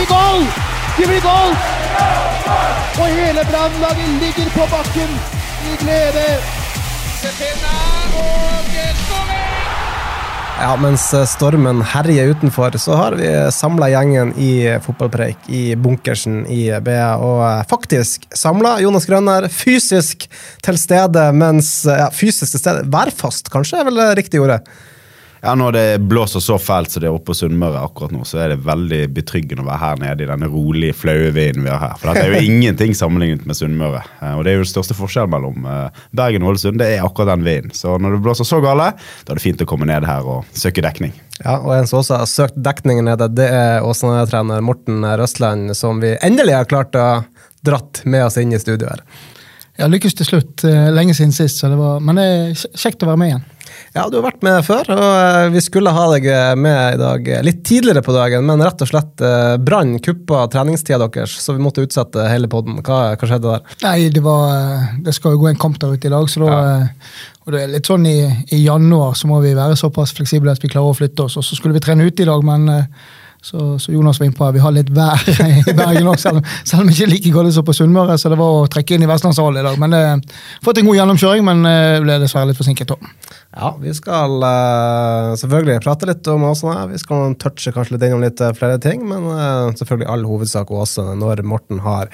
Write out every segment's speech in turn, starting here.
Blir goal! Det blir goal! Og hele brannlaget ligger på bakken i glede. Ja, mens stormen herjer utenfor, så har vi samla gjengen i fotballpreik i bunkersen i BA. Og faktisk samla Jonas Grønner fysisk til stede, mens ja, Fysisk til stede, værfast, kanskje, er vel det riktige ordet? Ja, Når det blåser så fælt som det er oppe på Sunnmøre akkurat nå, så er det veldig betryggende å være her nede i denne rolige, flaue vinden vi har her. For dette er jo ingenting sammenlignet med Sunnmøre. Eh, Og det er jo den største forskjellen mellom eh, Bergen og Ålesund. Det er akkurat den vinden. Så når det blåser så gale, da er det fint å komme ned her og søke dekning. Ja, og En som også har søkt dekning nede, det er Åsane-trener Morten Røsland, som vi endelig har klart å dratt med oss inn i studio her. Ja, lykkes til slutt. Eh, Lenge siden sist, så det var, men det er kjekt å være med igjen. Ja, du har vært med før, og eh, vi skulle ha deg med i dag eh, litt tidligere på dagen, men rett og slett eh, Brann kuppa treningstida deres, så vi måtte utsette hele poden. Hva, hva skjedde der? Nei, det var eh, Det skal jo gå en kamp der ute i dag, så da ja. Og det er litt sånn i, i januar så må vi være såpass fleksible at vi klarer å flytte oss. Og så skulle vi trene ute i dag, men eh, så, så Jonas var innpå at Vi har litt vær i Bergen òg, selv, selv om det ikke er like godt som på Sunnmøre. Så det var å trekke inn i Vestlandshallen i dag. Men eh, Fått en god gjennomkjøring, men eh, ble dessverre litt forsinket. Også. Ja, vi skal eh, selvfølgelig prate litt om Åsane. Vi skal touche kanskje litt innom litt eh, flere ting, men eh, selvfølgelig all hovedsak Åsane når Morten har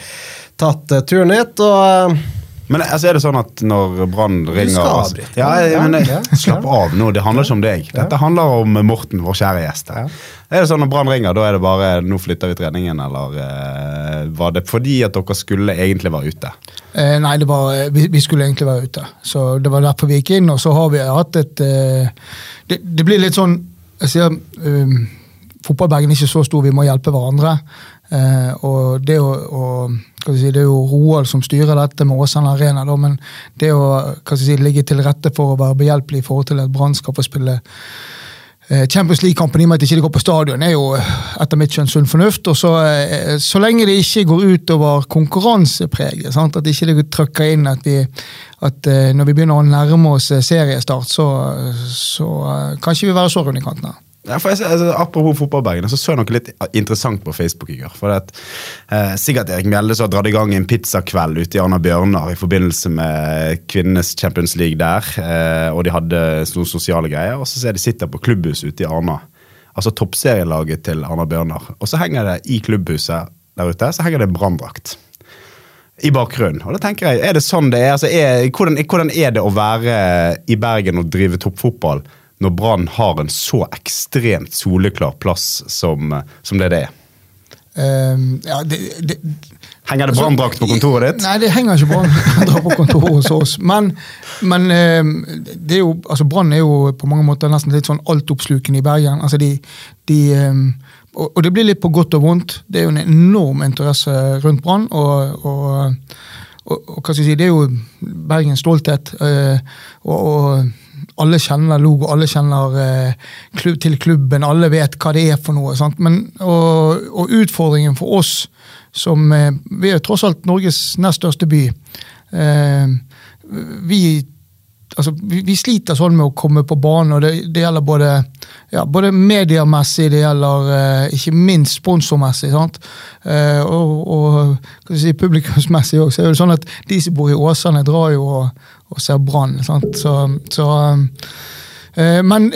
tatt eh, turen hit. og... eh, Men altså, er det sånn at når Brann ringer skal ja, Ja, men ja. Slapp av nå, det handler ikke om deg. Dette handler om Morten, vår kjære gjest. Er det sånn når Brann ringer, da er det bare 'nå flytter vi treningen', eller uh, var det fordi at dere skulle egentlig være ute? Eh, nei, det var, vi, vi skulle egentlig være ute. Så Det var derfor vi gikk inn. Og så har vi hatt et uh, det, det blir litt sånn Jeg sier um, fotballbagen er ikke så stor, vi må hjelpe hverandre. Eh, og det, å, vi si, det er jo Roald som styrer dette med Åsane Arena, da, men det å si, ligge til rette for å være behjelpelig i forhold til at Brann skal få spille eh, Champions League-kampen i og med at de ikke går på stadion, er jo eh, etter mitt skjønn sunn fornuft. og så, eh, så lenge det ikke går utover konkurransepreget, sant? at ikke det trykker inn at, vi, at når vi begynner å nærme oss seriestart, så, så kan ikke vi være så runde i kanten. Ja, for jeg, altså, apropos fotballbergene, så så jeg noe litt interessant på Facebook i går. For at, eh, Sikkert Erik Mjelde som har dratt i gang en pizzakveld ute i Arna Bjørnar i forbindelse med kvinnenes Champions League der. Eh, og de hadde noen sosiale greier. Og så ser de sitter på klubbhus ute i Arna. Altså toppserielaget til Arna Bjørnar. Og så henger det i klubbhuset der ute så henger det en branndrakt. I bakgrunnen. Og da tenker jeg, er det sånn det er? Altså, er hvordan, hvordan er det å være i Bergen og drive toppfotball når Brann har en så ekstremt soleklar plass som, som det det er? Um, ja, det, det, Henger det branndrakt på kontoret ditt? Nei, det henger ikke branndrakt på kontoret hos oss. Men, men eh, det er jo, altså Brann er jo på mange måter nesten litt sånn altoppslukende i Bergen. Altså de, de, eh, og, og det blir litt på godt og vondt. Det er jo en enorm interesse rundt Brann. Og, og, og, hva skal jeg si, det er jo Bergens stolthet. og, og alle kjenner logo, alle kjenner eh, klubb, til klubben, alle vet hva det er for noe. Men, og, og utfordringen for oss, som eh, vi er tross alt Norges nest største by eh, vi, altså, vi, vi sliter sånn med å komme på banen, og det, det gjelder både, ja, både mediemessig, det gjelder eh, ikke minst sponsormessig. sant? Eh, og og si, publikumsmessig òg. Så er det sånn at de som bor i Åsane, drar jo og, og ser Brann. Så, så eh, Men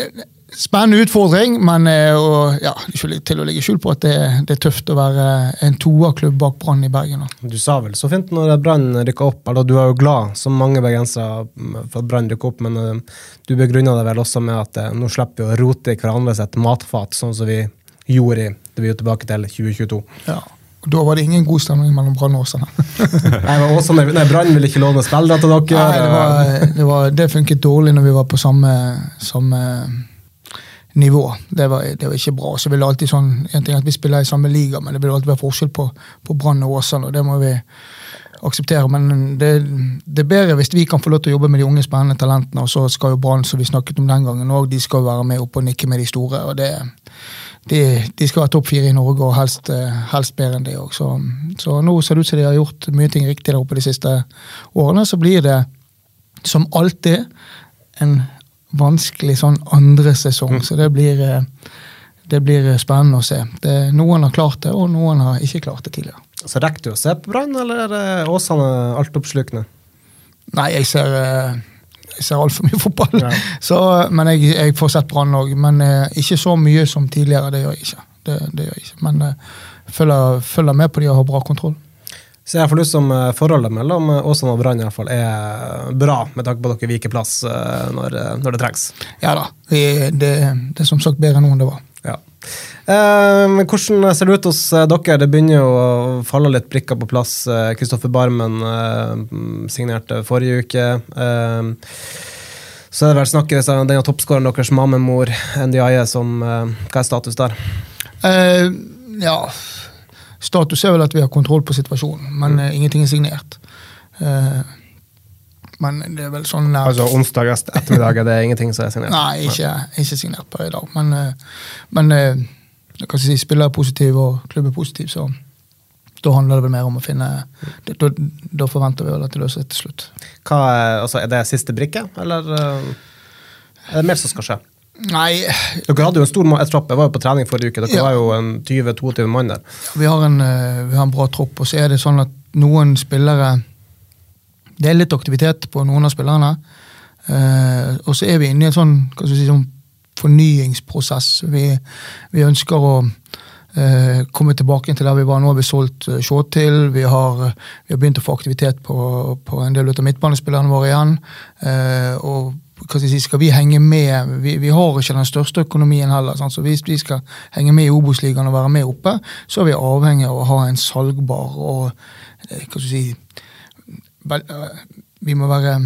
spennende utfordring, men eh, og, ja, ikke til å legge skjul på at det, det er tøft å være en toerklubb bak Brann i Bergen. Du sa vel så fint når Brann rykka opp, eller du er jo glad, som mange bergensere, for at Brann rykker opp, men eh, du begrunna det vel også med at eh, nå slipper vi å rote i hverandre sitt matfat, sånn som vi gjorde i det vi er tilbake til 2022. Ja. Og Da var det ingen god stemning mellom Brann og Åsane. Nei, men nei, Brann ville ikke låne spille til dere. Nei, det, var, det, var, det funket dårlig når vi var på samme, samme nivå. Det var, det var ikke bra. Så vil det alltid sånn, en ting at Vi spiller i samme liga, men det vil alltid være forskjell på, på Brann og Åsane. og det må vi akseptere. Men det, det, er bedre hvis vi kan få lov til å jobbe med de unge, spennende talentene. Og så skal jo Brann, som vi snakket om den gangen, òg, de skal være med opp og nikke med de store. og det de, de skal være topp fire i Norge, og helst, helst bedre enn det òg. Så, så, nå ser det ut som de har gjort mye ting riktig der oppe de siste årene. Så blir det som alltid en vanskelig sånn andre sesong. Mm. Så det blir, det blir spennende å se. Det, noen har klart det, og noen har ikke klart det tidligere. Så rekker du å se på Brann, eller er det Åsane altoppslukende? Nei, jeg ser, eh, jeg ser altfor mye fotball. Ja. Så, men jeg, jeg, får sett Brann òg. Men eh, ikke så mye som tidligere. Det gjør jeg ikke. Det, det gjør jeg ikke. Men eh, følger, følger, med på de og har bra kontroll. Så jeg får lyst som eh, forholdet mellom eh, Åsane og Brann er bra, med tanke på at dere viker plass når, når, det trengs? Ja da. Det, det, det er som sagt bedre nå enn det var. Ja. Eh, hvordan ser det ut hos eh, dere? Det begynner jo å falle litt brikker på plass. Kristoffer eh, Barmen eh, signerte forrige uke. Eh, så er det vel snakk om denne toppskåreren deres, mammemor NDIE, som eh, Hva er status der? ja Status er vel at vi har kontroll på situasjonen, men mm. ingenting er signert. men det er vel sånn Altså onsdag ettermiddag er det ingenting som er signert? Nei, ikke, ikke signert på i dag. Men, men kan si, spiller er positiv og klubb er positiv, så da handler det vel mer om å finne Da, da forventer vi vel at det løser seg til slutt. Hva, altså, er det siste brikke, eller eh, er det mer som skal skje? Nei Dere hadde jo en stor tropp. Jeg var jo på trening forrige uke. Dere ja. var jo en 20-22 mann der. Vi har, en, eh, vi har en bra tropp, og så er det sånn at noen spillere Det er litt aktivitet på noen av spillerne. Uh, og så er vi inne i en sånn, hva skal si, sånn fornyingsprosess. Vi, vi ønsker å eh, komme tilbake til der vi var. Nå har vi solgt uh, Shawtil. Vi har, vi har begynt å få aktivitet på, på en del av midtbanespillerne våre igjen. Eh, og si, skal vi henge med vi, vi, har ikke den største økonomien heller. Sant? så Hvis vi skal henge med i Obos-ligaen og være med oppe, så er vi avhengig av å ha en salgbar og eh, hva skal si, vel, Vi må være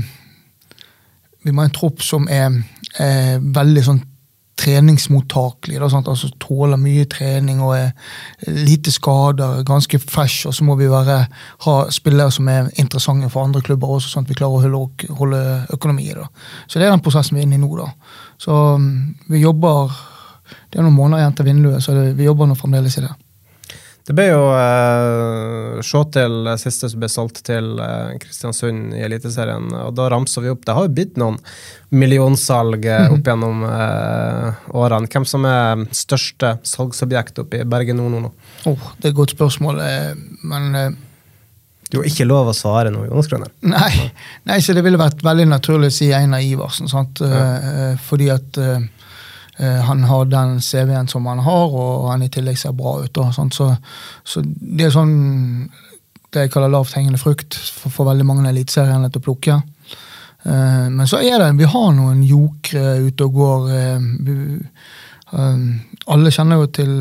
vi må ha en tropp som er, er veldig sånn treningsmottakelig. Da, altså Tåler mye trening og er lite skader, ganske fresh. Og så må vi være, ha spillere som er interessante for andre klubber også, sånn at vi klarer å holde, holde økonomi. Så det er den prosessen vi er inne i nå. da. Så mm, vi jobber Det er noen måneder igjen til vinduet, så det, vi jobber nå fremdeles i det. Det ble jo eh, se til siste som ble solgt til eh, Kristiansund i Eliteserien. og Da ramser vi opp. Det har jo blitt noen millionsalg eh, opp gjennom eh, årene. Hvem som er største salgsobjekt oppe i Bergen Nord nå? Oh, det er et godt spørsmål, men Du har ikke lov å svare nå, Jonas Grønner. Nei, nei, så det ville vært veldig naturlig å si Einar Iversen. Sant? Ja. fordi at Eh, han har den CV-en som han har, og han i tillegg ser bra ut. Så, så, det er sånn det jeg kaller lavt hengende frukt for, for veldig mange eliteseriene til å plukke. Uh, men så er det, vi har noen jokere ute og går. Uh, uh, alle kjenner jo til,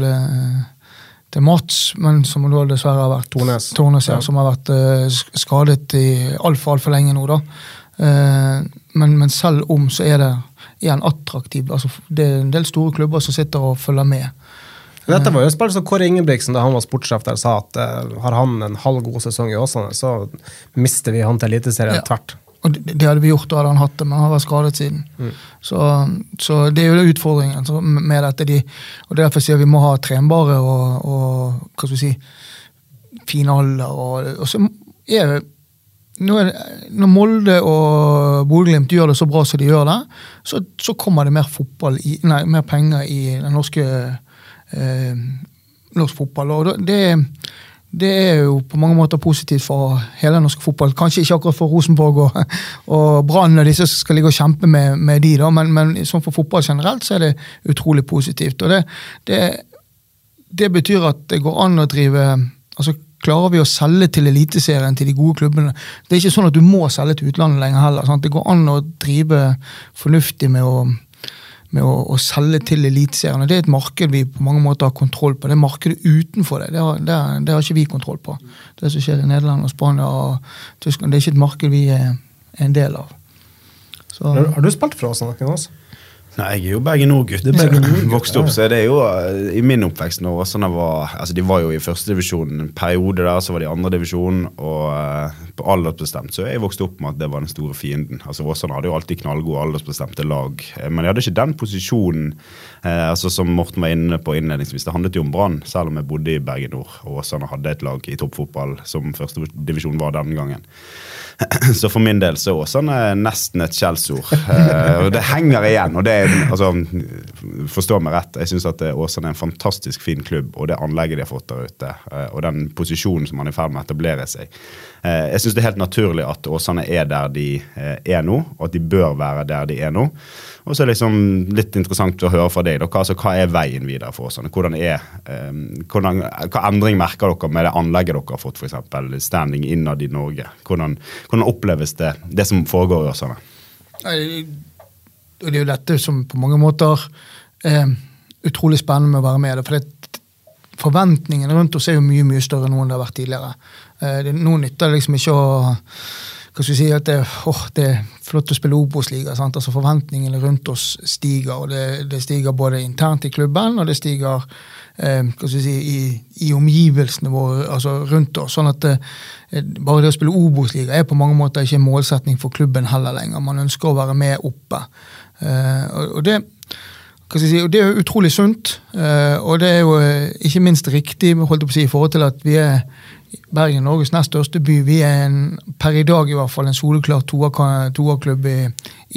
til Mats, men som da dessverre har vært Tornes, Tornes ja, som har vært skadet i altfor altfor lenge nå. da. Men, men selv om så er det er han attraktiv. Altså, det er en del store klubber som sitter og følger med. Dette var jo et som Kåre Ingebrigtsen da han var sportssjef der, sa at uh, har han en halv god sesong i Åsane, så mister vi han til Eliteserien ja. tvert. Og det, det, hadde vi gjort, da hadde han hatt det, men han har vært skadet siden. Mm. Så, så, det er jo utfordringen med dette. De, og Derfor sier vi må ha trenbare og, og hva skal vi si, fin alder. Og, og så er når, når Molde og Bodø-Glimt gjør det så bra som de gjør det, så, så kommer det mer, i, nei, mer, penger i den norske eh, norsk fotball. Og det, det, er jo på mange måter positivt for hele norsk fotball. Kanskje ikke akkurat for Rosenborg og, og Brann og disse som skal ligge og kjempe med, med de, da, men, men sånn for fotball generelt så er det utrolig positivt. Og det, det, det betyr at det går an å drive altså klarer vi å selge til Eliteserien, til de gode klubbene. Det er ikke sånn at du må selge til utlandet lenger heller. Sant? Det går an å drive fornuftig med å, med å, å selge til Eliteserien. Det er et marked vi på mange måter har kontroll på. Det er markedet utenfor det. Det har, det, det har ikke vi kontroll på. Det som skjer i Nederland og Spania og Tyskland, det er ikke et marked vi er, er en del av. Så. Har du spilt for oss, Jonas? Nei, jeg er jo Bergen Nord-gutt. Nord-gutt, Vokste opp, så er det jo eh, I min oppvekst når Åsane var altså De var jo i førstedivisjon en periode der, så var de i andredivisjon. Og eh, på aldersbestemt så jeg vokst opp med at det var den store fienden. Altså Åsane hadde jo alltid knallgode aldersbestemte lag, eh, men jeg hadde ikke den posisjonen eh, altså som Morten var inne på innledningsvis. Det handlet jo om Brann, selv om jeg bodde i Bergen Nord. Og Åsane hadde et lag i toppfotball som førstedivisjon var den gangen. Så for min del så er Åsane nesten et skjellsord. Eh, og det henger igjen. og det er, altså, Forstå meg rett, jeg syns Åsane er en fantastisk fin klubb. Og det anlegget de har fått der ute, eh, og den posisjonen som man er i ferd med å etablere seg. Eh, jeg syns det er helt naturlig at Åsane er der de er nå, og at de bør være der de er nå. Og så er det liksom litt interessant å høre fra deg. Hva, altså, hva er veien videre for oss? Hvordan er, hvordan, hva endring merker dere med det anlegget dere har fått, f.eks. standing innad i Norge? Hvordan, hvordan oppleves det, det som foregår i Åsane? Det er jo dette som på mange måter er utrolig spennende med å være med. For det, forventningene rundt oss er jo mye mye større nå enn det har vært tidligere. Det, nå nytter det liksom ikke å hva skal vi si, at det, oh, det er flott å spille Obos-liga. Altså Forventningene rundt oss stiger. og det, det, stiger både internt i klubben og det stiger eh, hva skal vi si, i, i omgivelsene våre, altså rundt oss. sånn at eh, Bare det å spille Obos-liga er på mange måter ikke en målsetning for klubben heller lenger. Man ønsker å være med oppe. Eh, og, og det Si, og Det er jo utrolig sunt, uh, og det er jo uh, ikke minst riktig holdt jeg på å si, i forhold til at vi er Bergen Norges nest største by. Vi er en, per i dag i hvert fall en soleklar toerklubb i,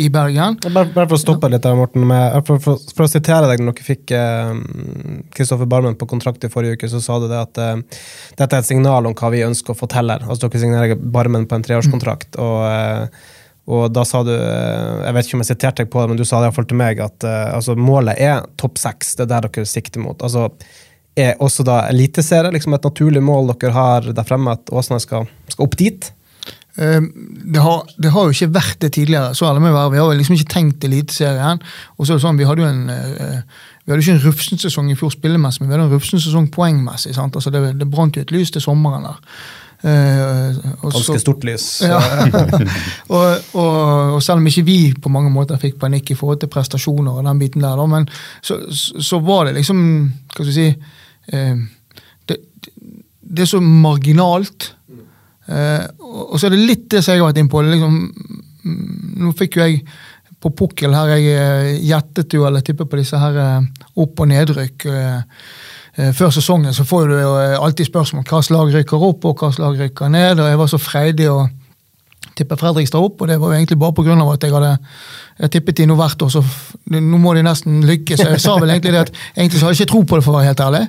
i, Bergen. Bare, bare, for å stoppe litt, der, Morten. Med, for, for, for, å sitere deg når dere fikk Kristoffer eh, Barmen på kontrakt i forrige uke, så sa du det at eh, dette er et signal om hva vi ønsker å fortelle. Altså Dere signerer Barmen på en treårskontrakt. Mm. og eh, og da sa du, eh, jeg vet ikke om jeg siterte deg på det, men du sa det iallfall til meg at uh, altså, målet er topp seks. Det er der dere sikter mot. Altså, er også da eliteserie liksom et naturlig mål dere har der fremme, at Åsane skal, skal opp dit? Uh, det, har, det, har, jo ikke vært det tidligere. så alle må være. Vi har jo liksom ikke tenkt Eliteserien. Og så er det sånn, Vi hadde jo en uh, vi hadde ikke en rufsen sesong i fjor spillemessig, men vi hadde en rufsen sesong poengmessig. sant? Altså Det, det brant jo et lys til sommeren der. Uh, Ganske stort lys. Ja. og, og, og, selv om ikke vi på mange måter fikk panikk i forhold til prestasjoner, og den biten der, da, men så, så, var det liksom Hva skal vi si det, det, er så marginalt. Uh, og så er det litt det som jeg har vært inne på. Liksom, mm, nå fikk jo jeg på pukkel her, jeg gjettet jo, eller tippet på disse her opp- og nedrykk. Eh, før sesongen så får du jo eh, alltid spørsmål hva slag rykker opp og hva slag rykker ned. og Jeg var så freidig å tippe Fredrikstad opp, og det var jo egentlig bare pga. at jeg hadde jeg tippet de nå hvert år, så nå må de nesten lykkes. Jeg sa vel egentlig det at egentlig så hadde jeg ikke tro på det, for å være helt ærlig.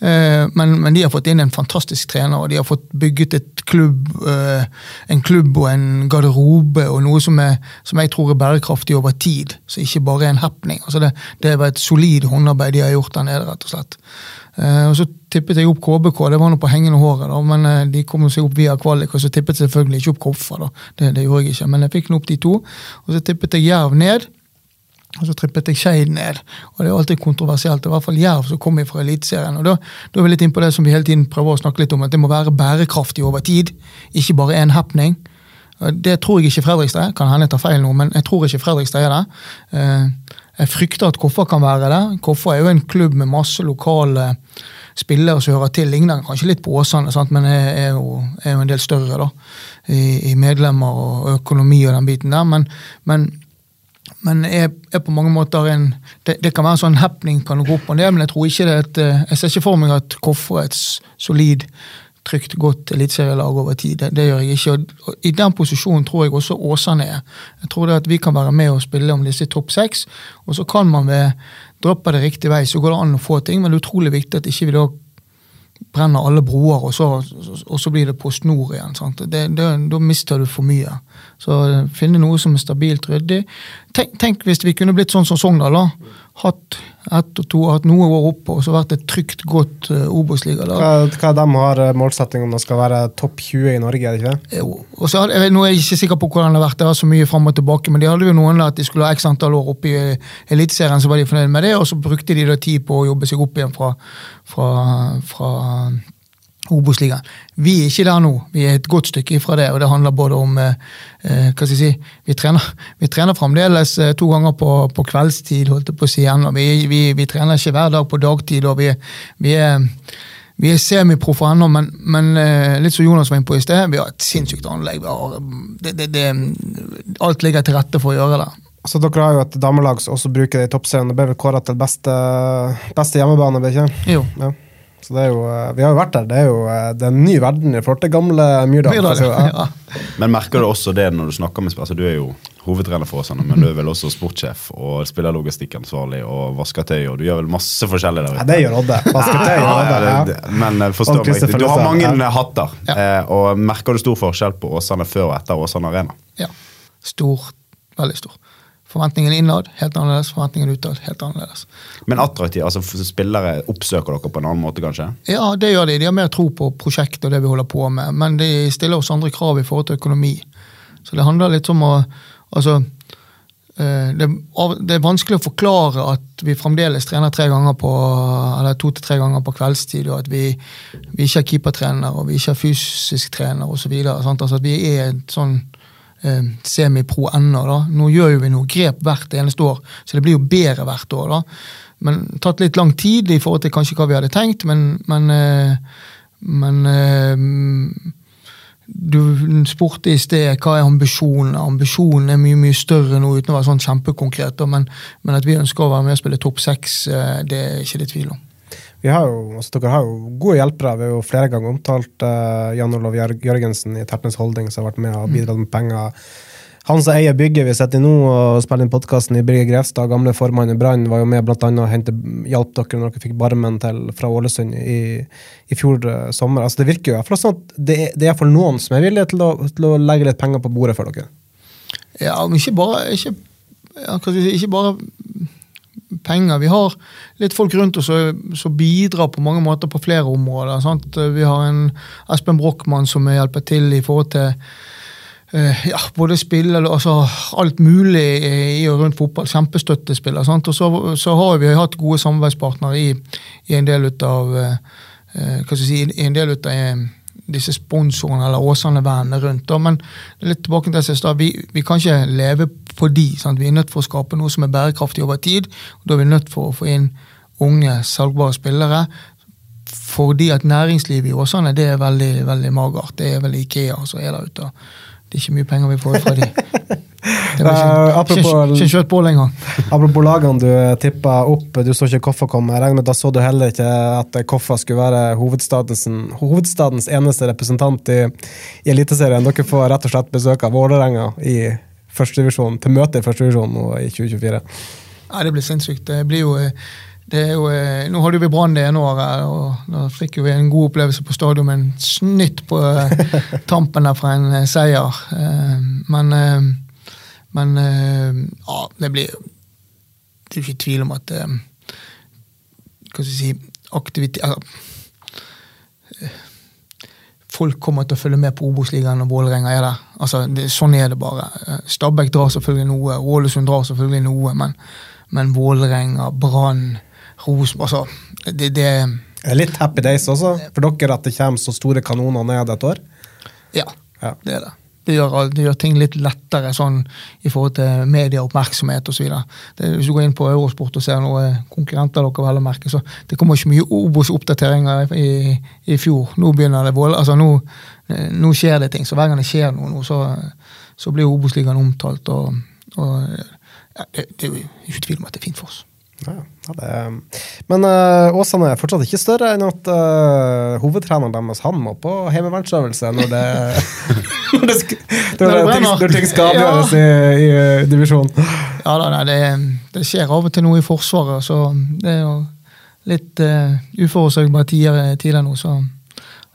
Eh, men, men, de har fått inn en fantastisk trener, og de har fått bygget et klubb, en klubb og en garderobe og noe som, er, som jeg tror er bærekraftig over tid. Så ikke bare en happening. Altså det, det var et solid håndarbeid de har gjort der nede, rett og slett. Uh, og Så tippet jeg opp KBK, det var noe på hengende håret, da, men uh, de kom seg opp via kvalik. Og så tippet jeg selvfølgelig ikke opp Koffa, da. Det, det, gjorde jeg ikke, men jeg fikk nå opp de to. Og så tippet jeg Jerv ned. Og så trippet jeg Skeid ned. Og det er alltid kontroversielt. I hvert fall Jerv som kommer fra Eliteserien. Og da, da er vi litt inn på det som vi hele tiden prøver å snakke litt om, at det må være bærekraftig over tid. Ikke bare én happening. Det tror jeg ikke Fredrikstad Kan hende jeg tar feil nå, men jeg tror ikke Fredrikstad er det. Jeg frykter at Koffa kan være det. Koffa er jo en klubb med masse lokale spillere som hører til. Ligner kanskje litt på Åsane, sant? men er, jo, er, jo, en del større da, i, i, medlemmer og økonomi og den biten der. Men, men, men er, er, på mange måter en det, det, kan være en sånn happening kan gå opp og ned, men jeg tror ikke det er et, jeg ser ikke for meg at Koffa er et solid trygt, godt eliteserielag over tid. Det, det, gjør jeg ikke. Og I den posisjonen tror jeg også Åsane er. Jeg tror det at vi kan være med og spille om disse topp seks. Og så kan man ved droppe det riktig vei, så går det an å få ting. Men det er utrolig viktig at ikke vi da brenner alle broer, og så, og så blir det på snor igjen. Det, det, da mister du for mye. Så finne noe som er stabilt ryddig. Tenk, tenk hvis vi kunne blitt sånn som Sogndal. da hatt ett og to, hatt noe år oppe og så vært et trygt, godt uh, Obos-ligalag. Hva, hva de har uh, målsetting om det skal være topp 20 i Norge? er det ikke? Jo. Og så hadde, nå er jeg ikke sikker på hvordan det har vært, det var så mye frem og tilbake, men de hadde jo noen at de skulle ha x antall år oppe i uh, Eliteserien, så var de fornøyd med det, og så brukte de da tid på å jobbe seg opp igjen fra, fra, fra Obos-ligaen. Vi er ikke der nå. Vi er et godt stykke ifra det, og det handler både om eh, eh, hva skal jeg si, Vi trener, vi trener fremdeles eh, to ganger på, på kveldstid, holdt jeg på å si igjen. og vi, vi, vi trener ikke hver dag på dagtid. og vi, vi er vi er semiproffe ennå, men, men eh, litt som Jonas var inne på i sted, vi har et sinnssykt anlegg. Vi har, det, det, det, alt ligger til rette for å gjøre det. Så dere har jo et damelag som også bruker det i toppserien. Det ble vel kåra til beste, beste hjemmebane, ikke? Jo. Ja. Så det er jo, eh, vi har jo vært der. Det er jo eh, det er en ny verden i forhold til gamle Myrdal. Ja. Men merker du også det når du snakker med altså Du er jo hovedtrener for Åsane, men du er vel også sportssjef og spillerlogistikkansvarlig og vasker tøy, og du gjør vel masse forskjellig der Ja, ute? det gjør Odde. Vasketøy tøy Ja, Odde. ja, Ja. det, men forstår forstå meg, ikke, du har mange ja. hatter. Eh, og Merker du stor forskjell på Åsane før og etter Åsane Arena? Ja. Stor. Veldig stor. Forventningen innad helt annerledes, forventningen utad helt annerledes. Men attraktiv, altså spillere oppsøker dere på en annen måte, kanskje? Ja, det gjør de. De har mer tro på prosjektet og det vi holder på med, men de stiller oss andre krav i forhold til økonomi. Så det handler litt om å Altså, eh, det, det er vanskelig å forklare at vi fremdeles trener tre ganger på eller to til tre ganger på kveldstid, og at vi, vi ikke er keepertrener og vi ikke er fysisk trener osv. Altså at vi er et sånn eh, semipro ennå. da. Nå gjør jo vi noe grep hvert eneste år, så det blir jo bedre hvert år. da. Men tatt litt lang tid i forhold til kanskje hva vi hadde tenkt, men, men, eh, men eh, du spurte i sted hva er ambisjonen. Ambisjonen er mye mye større nå, uten å være sånn kjempekonkret. Men, men at vi ønsker å være med og spille topp seks, eh, det er ikke det tvil om. Vi har jo, altså Dere har jo gode hjelpere. Vi har jo flere ganger omtalt uh, Jan Olav Jørgensen i Tertnes Holding, som har vært med og bidratt med penger. Han som eier bygget vi sitter i nå og spiller inn podkasten i Birger Grevstad, gamle formann i Brann, var jo med blant annet og hjalp dere når dere fikk Barmen til, fra Ålesund i, i fjor eh, sommer. Altså Det virker jo i hvert fall sånn at det, det er for noen som er villige til å, til å legge litt penger på bordet for dere. Ja, men ikke bare, ikke, ja, ikke bare penger. Vi har litt folk rundt oss som bidrar på mange måter på flere områder. Sant? Vi har en Espen Brochmann som hjelper til i forhold til eh, ja, både spill altså alt mulig i og rundt fotball. Kjempestøttespiller. Sant? Og så, så har vi hatt gode samarbeidspartnere i, i en del ut av eh, eh, hva skal jeg si, i en del ut av disse sponsorene eller Åsane-vennene rundt. Men litt tilbake til det vi, vi kan ikke leve de. Sant? Vi er nødt for å skape noe som er bærekraftig over tid. og Da er vi nødt for å få inn unge, salgbare spillere. Fordi at næringslivet i Åsane det er veldig veldig magert. Det er vel Ikea som er der ute. Det er ikke mye penger vi får fra de. Det var Eh, ikke, apropos- ikke, ikke kjørt på lenger. Apropos lagene du tippa opp, du så ikke Koffa komme. Jeg regner med Da så du heller ikke at Koffa skulle være hovedstadens, hovedstadens eneste representant i, i Eliteserien. Dere får rett og slett besøk av Vålerenga i førstedivisjon, til møte i førstedivisjon nå i 2024. Ja, det blir sinnssykt. Det blir jo, eh, det er jo eh, nå hadde vi Brann det ene året, og da fikk vi en god opplevelse på stadion med en snytt på eh, tampen der fra en seier. Men, men ja, det blir Det er jo ikke tvil om at Hva skal jeg si aktivitet eller, folk kommer til å følge med på Obos-ligaen når Vålerenga er der. Altså, det, sånn er det bare. Eh, Stabæk drar selvfølgelig noe, Ålesund drar selvfølgelig noe, men, men Vålerenga, Brann, Rosenborg altså, det, det Er litt happy days også for dere at det kommer så store kanoner ned et år? Ja, Ja. det er det. Det gjør, det gjør ting litt lettere sånn i forhold til medieoppmerksomhet osv. Hvis du går inn på Eurosport og ser noen konkurrenter dere vel å så det kommer ikke mye Obos-oppdateringer i, i fjor. Nå begynner det vold, altså nå, nå skjer det ting. Så hver gang det skjer noe, så, så blir Obos-ligaen omtalt. og, og ja, det, det er jo ikke tvil om at det er fint for oss. Ja, ja, er... Men uh, Åsane er fortsatt ikke større enn at uh, hovedtreneren deres han må på heimevernsøvelse når det når det, sk- når Når det det, ting, når ting skal avgjøres i, i uh, divisjonen. Ja da, nei, det, det skjer av og til noe i Forsvaret, så det er jo litt uh, uforutsigbare tider, tidligere nå. Så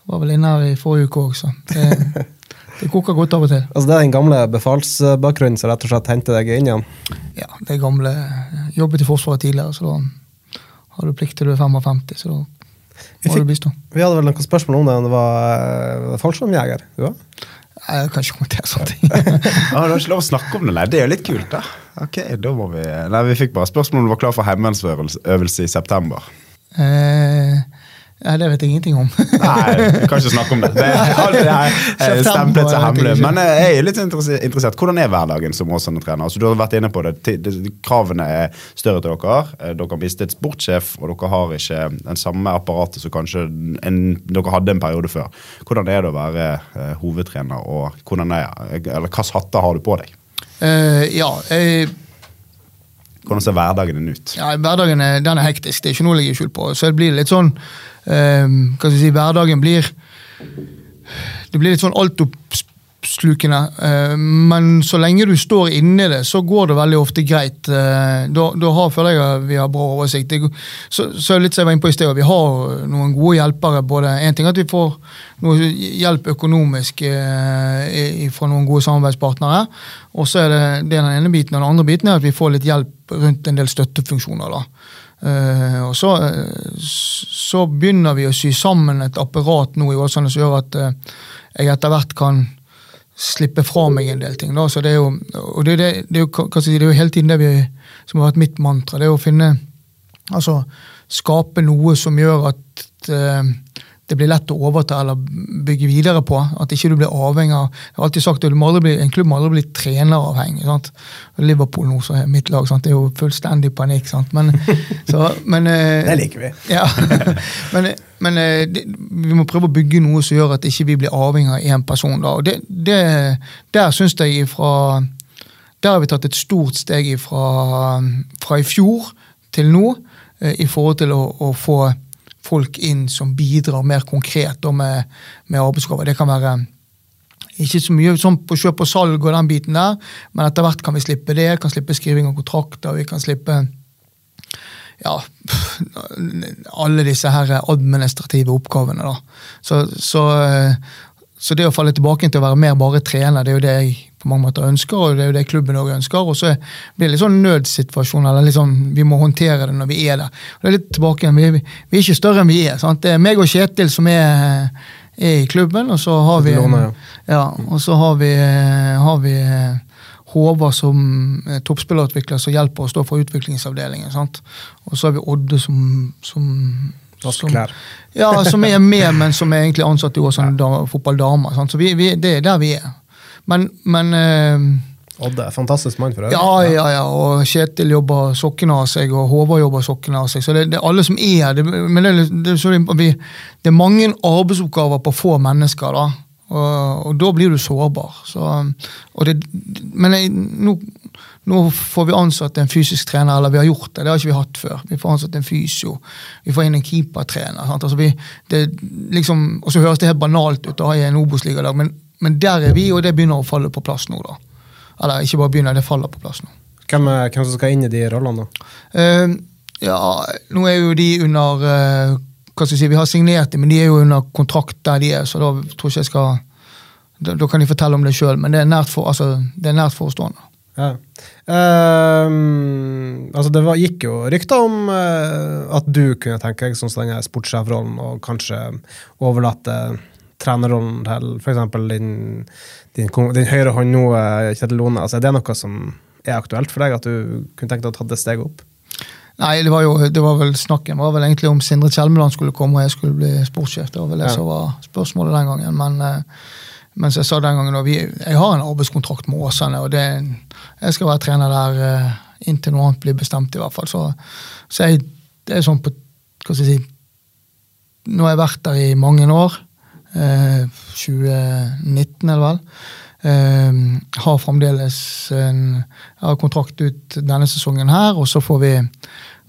var vel inne her i forrige uke òg, så det, det koker godt av og til. Altså, det er den gamle befalsbakgrunnen som rett og slett henter deg inn igjen. Ja, det gamle Jobbet i Forsvaret tidligere, så da har du plikt til du er 55, så da Vi fikk-. Vi hadde vel noen spørsmål om det, om det var uh, fallskjermjeger? du var? Jeg kan ikke kommentere sånne ting. Ah, du har ikke lov å snakke om det, nei. Det er jo litt kult, da. Ok, da må Vi Nei, vi fikk bare spørsmål om du var klar for heimevernsøvelse øvelse i september. Eh, Ja, det vet jeg ingenting om. Nei, vi kan ikke snakke om det. Det er her, eh, September, stemplet som hemmelig. Men eh, jeg er litt interessert. Hvordan er hverdagen som Åsane-trener? Altså, du har vært inne på det. Kravene er større til dere. Eh, Dere har mistet sportssjef, og dere har ikke den samme apparatet som kanskje en, dere hadde en periode før. Hvordan er det å være eh, hovedtrener, og hvordan er, eller hvilke hatter har du på deg? Uh, ja, jeg, Hvordan ser hverdagen din ut? ja, hverdagen er, den er hektisk, det er ikke noe å legge skjul på. Så det blir litt sånn um, Hva skal jeg si, hverdagen blir Det blir litt sånn altoppslukende. Eh, men så lenge du står inni det, så går det veldig ofte greit. Eh, da, da har, føler jeg vi har bra oversikt. Det, så, så litt som jeg var inne på i sted, vi har noen gode hjelpere. både En ting at vi får noe hjelp økonomisk eh, fra noen gode samarbeidspartnere. Og så er det, det er den ene biten, og den andre biten er at vi får litt hjelp rundt en del støttefunksjoner. da. Uh, og så, så begynner vi å sy sammen et apparat nå i Åsane som gjør at uh, jeg etter hvert kan slippe fra meg en del ting. Da. Så det er jo, og det, det, det, er jo, si, det er jo hele tiden det vi, som har vært mitt mantra. Det er å finne Altså skape noe som gjør at eh, det blir lett å overta eller bygge videre på. At ikke du blir avhengig av Jeg har alltid sagt at bli, en klubb må aldri bli treneravhengig. sant? Liverpool nå, som er mitt lag, sant? det er jo fullstendig panikk. sant? Men, så, men eh, Det liker vi. ja. men men eh, det, vi må prøve å bygge noe som gjør at ikke vi blir avhengig av én person. Da. Og det, det, der syns jeg ifra Der har vi tatt et stort steg ifra, fra i fjor til nå eh, i forhold til å, å få folk inn som bidrar mer konkret med, med arbeidsoppgaver. Det kan være ikke så mye sånn på kjøp og salg og den biten der, men etter hvert kan vi slippe det. Kan slippe skriving av kontrakter, vi kan slippe ja, alle disse her administrative oppgavene. da. Så, så, så det å falle tilbake til å være mer bare trener, det er jo det jeg på mange måter ønsker, og det er jo det klubben også ønsker. Og så blir det litt sånn nødsituasjon, eller litt sånn, vi må håndtere det når vi er der. Og det er litt tilbake igjen, vi, vi er ikke større enn vi er. sant? Det er meg og Kjetil som er, er i klubben, og så har vi, Låner, ja, og så har vi, har vi Håvard som toppspillerutvikler som hjelper oss da for utviklingsavdelingen. sant? Og så har vi Odde som, som som. Ja, som er med, men som er egentlig ansatt i Åsane da, fotballdamer. sant? Så vi, vi, det er der vi er. Men, men eh, er fantastisk mann for øvrig. ja, ja, ja, og Kjetil jobber sokkene av seg, og Håvard jobber sokkene av seg. Så det, det er alle som er her. Det, men det, det, vi, det er mange arbeidsoppgaver på få mennesker, da. Og, og da blir du sårbar. Så, men jeg, nå, nå får vi ansatt en fysisk trener, eller vi har gjort det. Det har ikke vi hatt før. Vi får ansatt en fysio. Vi får inn en keepertrener. sant? Altså vi, det, liksom, og så høres det helt banalt ut å ha i en Obos-ligalag, men, men der er vi, og det begynner å falle på plass nå. da. Eller ikke bare begynner, det faller på plass nå. Hvem, er- hvem som skal inn i de rollene, da? Uh, ja, nå er jo de under uh, hva skal jeg si, Vi har signert dem, men de er jo under kontrakt der de er, så da tror ikke jeg skal Da, da kan de fortelle om det sjøl, men det er nært, for, altså, det er nært forestående. Ja. Um, altså det var, gikk jo rykter om uh, at du kunne tenke deg sånn som denne sportssjefrollen, og kanskje overlate trenerrollen til f.eks. Din, din, din høyre hånd nå, eh, Kjetil Lone. Altså, er det noe som er aktuelt for deg, at du kunne tenkt deg å ta det steget opp? Nei, det var jo, det var vel snakken var vel egentlig om Sindre Kjelmeland skulle komme og jeg skulle bli sportssjef. Det var vel det Ja. som var spørsmålet den gangen. Men, eh, men som jeg sa den gangen, vi, jeg har en arbeidskontrakt med Åsane, og det, jeg skal være trener der eh, inntil noe annet blir bestemt, i hvert fall. Så, så jeg, det er sånn på Hva skal jeg si Nå har jeg vært der i mange år. Eh, 2019, eller vel. Eh, har fremdeles en har kontrakt ut denne sesongen her, og så får vi,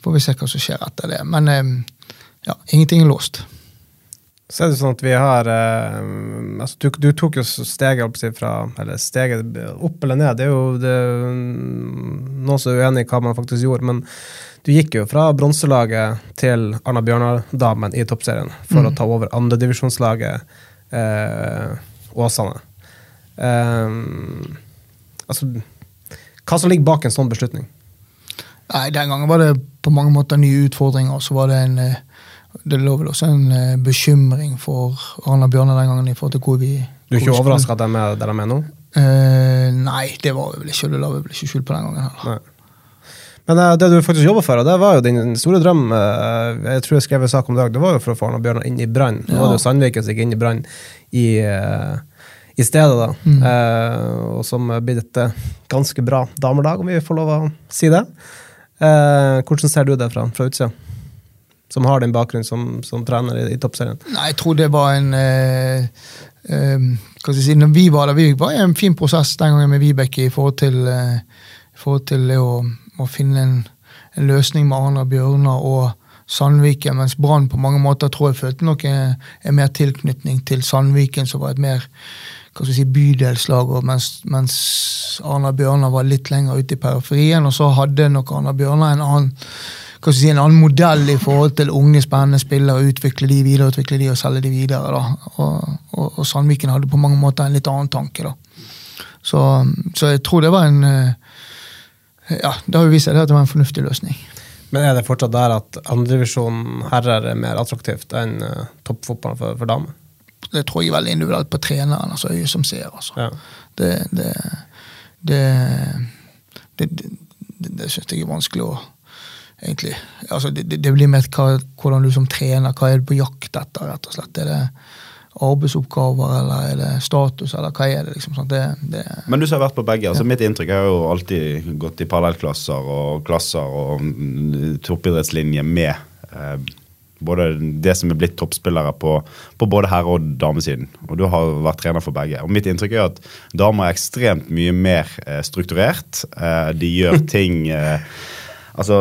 får vi se hva som skjer etter det. Men eh, ja, ingenting er låst. Så er det sånn at vi har eh, altså du, du tok jo steget si, fra Eller steget opp eller ned. Det er jo det, noen som er uenig i hva man faktisk gjorde. Men du gikk jo fra bronselaget til Arna Bjørnar-damen i toppserien for å ta over andredivisjonslaget eh, Åsane. Eh, altså Hva som ligger bak en sånn beslutning? Nei, Den gangen var det på mange måter nye utfordringer. Så var det en eh, det lå vel også en eh, bekymring for Arna Bjørnar den gangen. i forhold til hvor vi... Du er ikke overraska at de er der de er nå? Eh, nei, det var vi vel ikke. Det la vi vel ikke skjul på den gangen. heller. Nei. Men uh, det du faktisk jobba for, og det var jo din store drøm uh, Jeg tror jeg skrev en sak om dag, det var jo for å få Arne Bjørnar inn i Brann. Nå var det jo Sandviken som gikk inn i Brann i, eh, i stedet, da. Eh, og som blitt et ganske bra damelag, om vi får lov å si det. Hvordan ser du det fra, fra utsida? Som har din bakgrunn som, som trener i, i toppserien. Nei, jeg tror det var en eh, eh, hva skal jeg si, når Vi var der, vi var i en fin prosess den gangen med Vibeke i forhold til, eh, forhold til å, å finne en, en løsning med Arna Bjørnar og Sandviken, mens Brann på mange måter tror jeg følte nok en, en mer tilknytning til Sandviken, som var et mer hva skal si, bydelslag, mens, mens Arna Bjørnar var litt lenger ute i periferien. Og så hadde nok Arna Bjørnar en annen hva skal si, en annen modell i forhold til unge, spennende spillere, utvikle de, videreutvikle de og selge de videre. da. Og, og, og Sandviken hadde på mange måter en litt annen tanke. da. Så, så jeg tror det var en eh, Ja, det har jo vist seg at det var en fornuftig løsning. Men er det fortsatt der at andredivisjon herrer er mer attraktivt enn uh, toppfotballen for, for damer? Det tror jeg er veldig individuelt på treneren, altså øyet som ser. altså. Ja. Det, det, det, det, det, det syns jeg er vanskelig å egentlig altså det, det det blir mer hva, hvordan du som trener, hva er du på jakt etter, rett og slett. Er det arbeidsoppgaver, eller er det status, eller hva er det? liksom sånn, det, det, Men du som har vært på begge. altså Mitt inntrykk er jo alltid gått i parallellklasser og klasser og mm, toppidrettslinje med eh, både det som er blitt toppspillere på, på både herre- og damesiden. Og du har vært trener for begge. Og mitt inntrykk er at damer er ekstremt mye mer eh, strukturert. Eh, de gjør ting eh, Altså,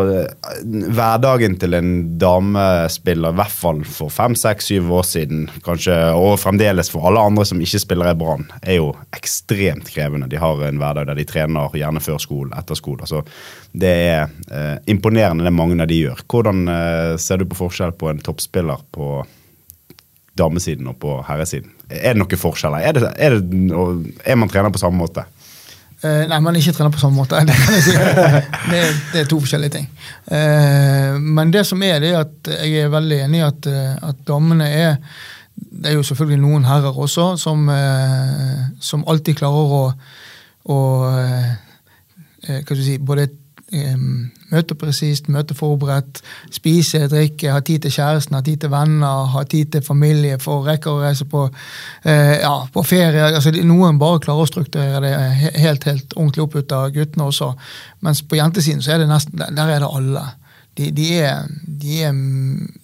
Hverdagen til en damespiller, i hvert fall for fem, seks, syv år siden, kanskje, og fremdeles for alle andre som ikke spiller i Brann, er jo ekstremt krevende. De har en hverdag der de trener gjerne før skole, etter skole. Altså, det er eh, imponerende det mange av de gjør. Hvordan eh, ser du på forskjell på en toppspiller på damesiden og på herresiden? Er det noen forskjeller? Er, det, er, det, er man trener på samme måte? Eh, nei, man ikke trener på samme måte. Det, si. det, det er to forskjellige ting. Eh, men det som er, det er at jeg er veldig enig i at, eh, at damene er Det er jo selvfølgelig noen herrer også som, som alltid klarer å, å hva skal du si, både eh, møte presist, møte forberedt, spise, drikke, ha tid til kjæresten, ha tid til venner, ha tid til familie, få rekke å reise på, eh, ja, på ferie. Altså, noen bare klarer å strukturere det helt helt ordentlig opp ut av guttene også. Mens på jentesiden så er det nesten, der er det alle. De, de er, de er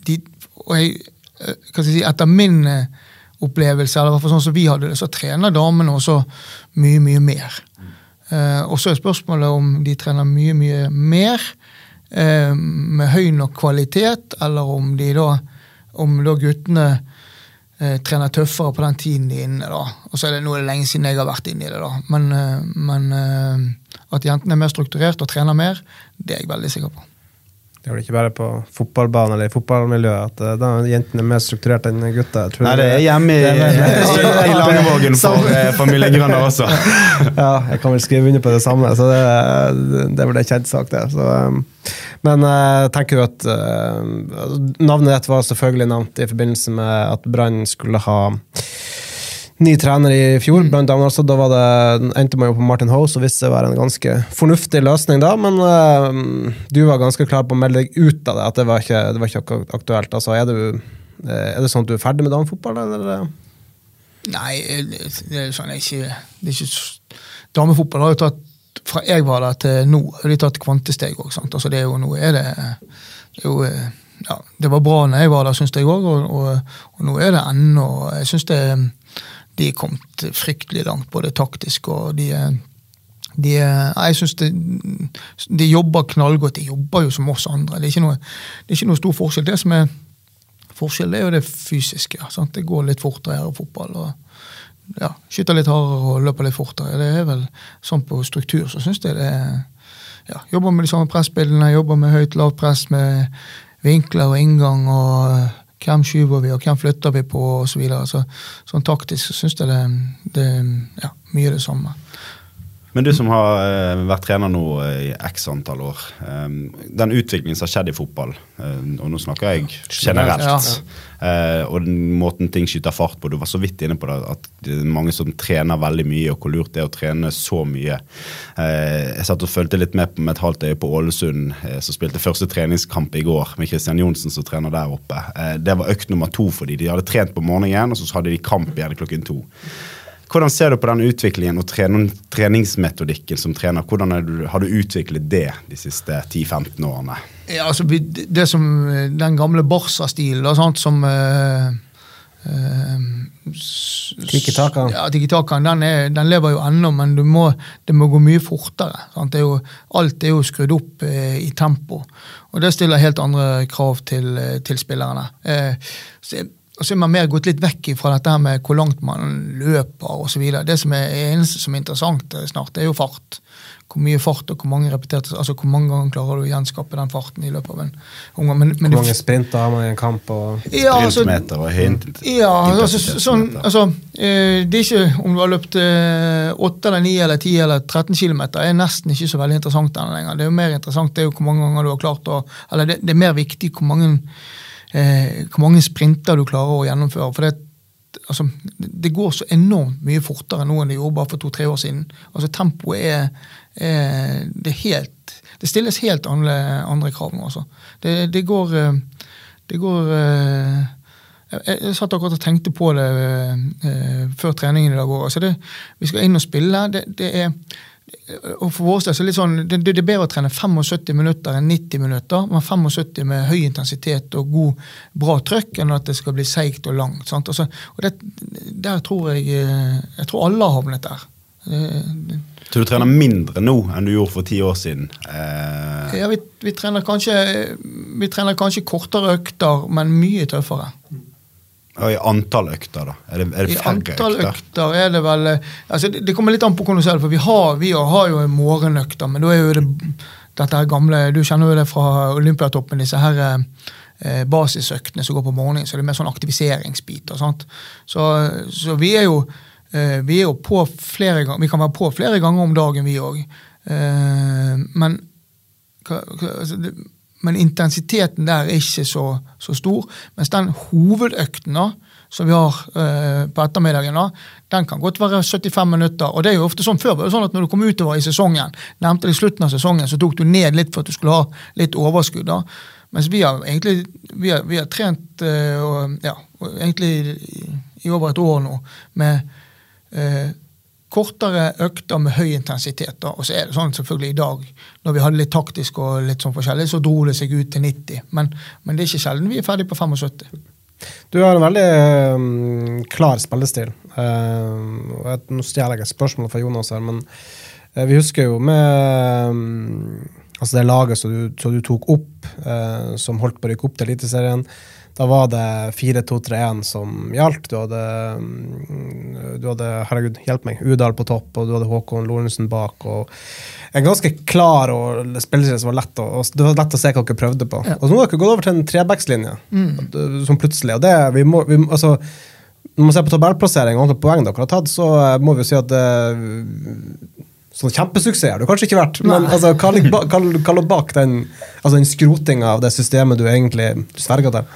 de, og jeg, eh, hva skal jeg si, Etter min eh, opplevelse, eller i hvert fall sånn som vi hadde det, så trener damene også mye, mye mer. Uh, og så er spørsmålet om de trener mye, mye mer eh, med høy nok kvalitet, eller om de da om da guttene eh, trener tøffere på den tiden de er inne. da. Og så er det nå er det lenge siden jeg har vært inne i det, da. Men, eh, men eh, at jentene er mer strukturert og trener mer, det er jeg veldig sikker på. Det er vel ikke bare på fotballbanen eller i fotballmiljøet at da jentene er mer strukturert enn gutta. Nei, det er hjemme i, i, Langevågen for eh, Grønner også. ja, jeg kan vel skrive under på det samme. Så det, det er vel en kjent sak, det. Så, um, men jeg tenker du at Navnet ditt var selvfølgelig nevnt i forbindelse med at Brann skulle ha ny trener i fjor. Blant annet, da var det, endte man jo på Martin House og viste seg å være en ganske fornuftig løsning da, men uh, du var ganske klar på å melde deg ut av det, at det var ikke, det var ikke aktuelt. Altså, er, du, eh, er det sånn at du er ferdig med damefotball, eller? Nei, det er sånn ikke, det er ikke Damefotball har jo tatt Fra jeg var der til nå, har de tatt kvantesteg òg. Altså, det er jo, nå er det, det er jo eh, ja, Det var bra når jeg var der, syns jeg òg, og, og, og nå er det ennå Jeg syns det de er kommet fryktelig langt, både taktisk og de er de, er- jeg synes de, de jobber knallgodt. De jobber jo som oss andre. Det er ikke noe, er ikke noe stor forskjell. Det som er forskjell, er jo det fysiske. Sant? Det går litt fortere her i fotball. og ja, Skyter litt hardere og løper litt fortere. Det er vel sånn på struktur så syns jeg det er ja, Jobber med de samme pressbildene, jobber med høyt, lavt press, med vinkler og inngang. og hvem skyver vi, og hvem flytter vi på, og så videre. Så, sånn taktisk så syns jeg det, det ja, mye det samme. Men du som har eh, vært trener nå eh, i x antall år. Um, den utviklingen som har skjedd i fotball, eh, og nå snakker jeg generelt, Ja. uh, og den måten ting skyter fart på Du var så vidt inne på det, at det er mange som trener veldig mye, og hvor lurt det er å trene så mye. Uh, jeg satt og fulgte litt med på med et halvt øye på Ålesund, uh, som spilte første treningskamp i går, med Christian Johnsen som trener der oppe. Det var økt nummer to for dem. De hadde trent på morgenen, og så hadde de kamp igjen klokken to. Hvordan ser du på den utviklingen og treningsmetodikken som trener? Hvordan du, har du utviklet det de siste 10-15 årene? Ja, altså, det som, eh, Den gamle Barca-stilen som uh, uh, s- Tiki-taka. Ja, tiki-takaen den, er- den lever jo ennå, men du må, det må gå mye fortere. Sant? Det er jo, alt er jo skrudd opp uh, i tempo, og det stiller helt andre krav til, eh, til spillerne. Eh, så, og så er man mer gått litt vekk fra dette her med hvor langt man løper osv. Det som er eneste som er interessant eh, snart, det er jo fart. Hvor mye fart og hvor mange repeterte, altså hvor mange ganger klarer du å gjenskape den farten i løpet av en omgang. Men, men Hvor mange sprinter har man i en kamp? Og ja, altså, Sprintmeter og hint. ja, altså, sånn, altså eh, Det er ikke om du har løpt eh, 8 eller 9 eller 10 eller 13 km, er nesten ikke så veldig interessant lenger. Det er jo mer interessant det er jo hvor mange ganger du har klart å Eller det, det er mer viktig hvor mange, eh, hvor mange sprinter du klarer å gjennomføre. for det Altså, det går så enormt mye fortere nå enn det gjorde bare for to-tre år siden. Altså, Tempoet er, er det helt Det stilles helt andre, andre krav nå, altså. Det, det går eh, Det går eh, jeg, satt akkurat og tenkte på det uh, før treningen i dag òg. Altså vi skal inn og spille. Det, det er og for vår del så er det litt sånn, det, det er bedre å trene 75 minutter enn 90 minutter, men 75 med høy intensitet og god, bra trøkk, enn at det skal bli seigt og langt. Sant? Altså, og det, der tror jeg eh, Jeg tror alle har havnet der. Det- Så du trener mindre nå enn du gjorde for ti år siden? Eh, Ja, vi, vi, trener kanskje, vi trener kanskje kortere økter, men mye tøffere. Og i antall økter, da? Er det, er det I antall økter? økter er det vel eh, altså det, det kommer litt an på hvordan du ser det, for vi har, vi har jo morgenøkter, men da er jo det dette her gamle Du kjenner jo det fra Olympiatoppen, disse her eh, basisøktene som går på morgenen, så det er mer sånn aktiviseringsbiter. Sant? Så, så vi er jo eh, vi er jo på flere ganger, vi kan være på flere ganger om dagen, vi òg. Eh, men hva, hva, altså det, men intensiteten der er ikke så, så stor. Mens den hovedøkten da, som vi har eh, på ettermiddagen, da, den kan godt være 75 minutter. og det er jo ofte sånn Før var det sånn at når du kom utover i sesongen, nevnte det i slutten av sesongen, så tok du ned litt for at du skulle ha litt overskudd. da. Mens vi har egentlig vi har, vi har trent eh, og, ja, egentlig i, i over et år nå med eh, kortere økter med høy intensitet. da, Og så er det sånn selvfølgelig i dag, når vi hadde litt taktisk og litt sånn forskjellig, så dro det seg ut til 90. Men, men det er ikke sjelden vi er ferdig på 75. Du har en veldig um, klar spillestil. Uh, jeg, Nå stjeler jeg et spørsmål fra Jonas her, men uh, vi husker jo med um, altså det laget som du, som du tok opp, uh, som holdt på å rykke opp til Eliteserien. Da var det 4-2-3-1 som gjaldt. Du hadde, um, du hadde herregud, hjelp meg, Udal på topp, og du hadde Håkon Lorentzen bak. En ganske klar og spilleserie som var lett å, det var lett å se hva dere prøvde på. Og så nå har dere gått over til en trebackslinje, som plutselig og det, vi må, vi, altså, Når man ser på tabellplassering og antall poeng dere har tatt, så eh, må vi jo si at det Sånn kjempesuksess har det kanskje ikke vært, men altså, hva lå bak den, altså, den skrotinga av det systemet du egentlig sverga til?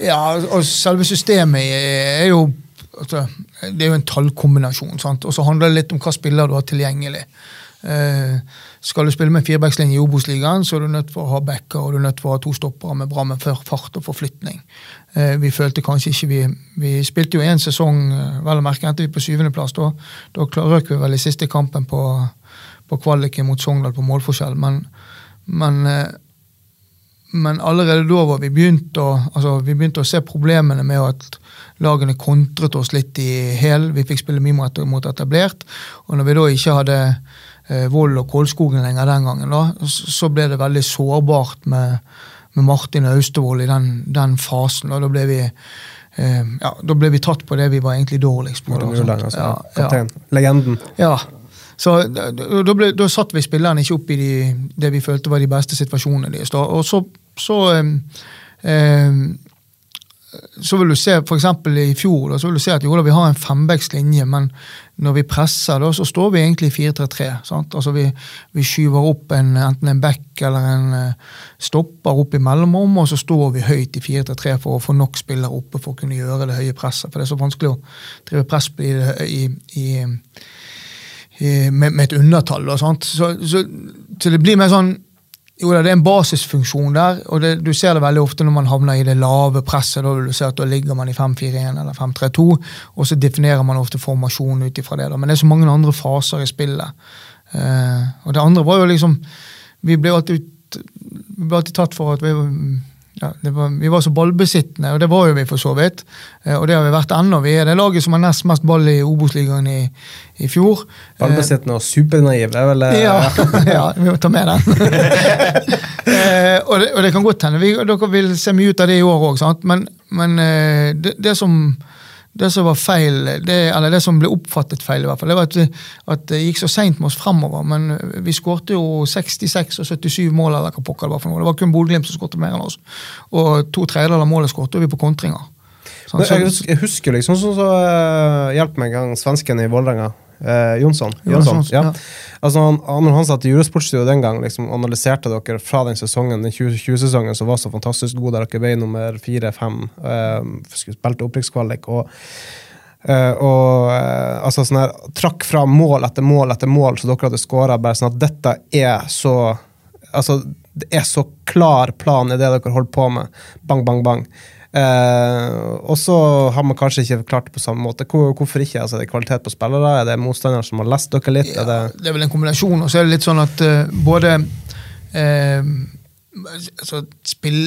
Ja, og selve systemet er jo altså, Det er jo en tallkombinasjon. sant? Og så handler det litt om hva spiller du har tilgjengelig. Eh, skal du spille med firebackslinje i Obos-ligaen, så er du nødt for å ha backer og du er nødt for å ha to stoppere med bra med fart og forflytning. Eh, vi følte kanskje ikke vi Vi spilte jo én sesong, eh, vel å merke endte vi på syvendeplass. Da, da røk vi vel i siste kampen på, på kvaliken mot Sogndal på målforskjell, men, men eh, men allerede da var vi begynt å, altså, vi begynte å se problemene med at lagene kontret oss litt i hæl. Vi fikk spille mye mot, mot etablert. Og når vi da ikke hadde eh, Vold og Kålskogen lenger den gangen, da, så så ble det veldig sårbart med, med Martin Austevoll i den, den fasen. Og da ble vi eh, ja, da ble vi tatt på det vi var egentlig dårligst på. Morten altså, Ja, ja. Legenden. Ja. Så da, da, ble, da satt vi spillerne ikke opp i de, det vi følte var de beste situasjonene deres. Og så, så um, um, så vil du se for i fjor da, så vil du se at jo da, vi har en fembekslinje, men når vi presser, da, så står vi egentlig i 4-3-3. sant? Altså vi, vi skyver opp en, enten en back eller en eh, stopper opp i mellomrom, og så står vi høyt i 4-3-3 for å få nok spillere oppe for å kunne gjøre det høye presset. For det er så vanskelig å drive press i, i, i med, med, et undertall. og sånt. Så, så, så det blir mer sånn jo det er en basisfunksjon der, og det, du ser det veldig ofte når man havner i det lave presset. Da vil du se at da ligger man i 5-4-1 eller 5-3-2, og så definerer man ofte formasjonen ut ifra det. Da. Men det er så mange andre faser i spillet. Eh, og det andre var jo liksom Vi ble alltid, vi ble alltid tatt for at vi ja, var, vi var så ballbesittende, og det var jo vi for så vidt. Eh, og det har vi vært ennå. Vi er det laget som har nest mest ball i Obos-ligaen i, i, fjor. Ballbesittende og supernaiv, det er vel eh, ja, ja, vi må ta med den. eh, og, det, og, det, kan godt hende dere vil se mye ut av det i år òg, men, men eh, det, det, som det som var feil, det, eller det som ble oppfattet feil, i hvert fall, det var at, at det gikk så seint med oss fremover. Men vi skårte jo 66 og 77 mål, eller hva pokker det var for noe. Det var kun Bodø-Glimt som skårte mer enn oss. Og to tredjedeler av målet skårte vi på kontringer. Sånn, jeg, husker, jeg, husker, liksom sånn så, uh, Hjelp meg en gang, svensken i Vålerenga. Eh, Jonsson. Jonsson ja. ja. Altså, han, når han satt i Eurosportstudio den gang, liksom, analyserte dere fra den sesongen, den 2020-sesongen som var så fantastisk god, der dere ble nummer fire-fem, eh, spilte opprykkskvalik. og eh, og eh, altså sånn her, trakk fra mål etter mål etter mål, så dere hadde skåra. Sånn at dette er så Altså, det er så klar plan i det dere holder på med. Bang, bang, bang. Eh, og så har man kanskje ikke klart det på samme måte. Hvor, hvorfor ikke? Altså, er det kvalitet på spillere? Er det motstandere som har lest dere litt? Ja, det... det... er vel en kombinasjon. Og så er det litt sånn at uh, både uh, altså, spill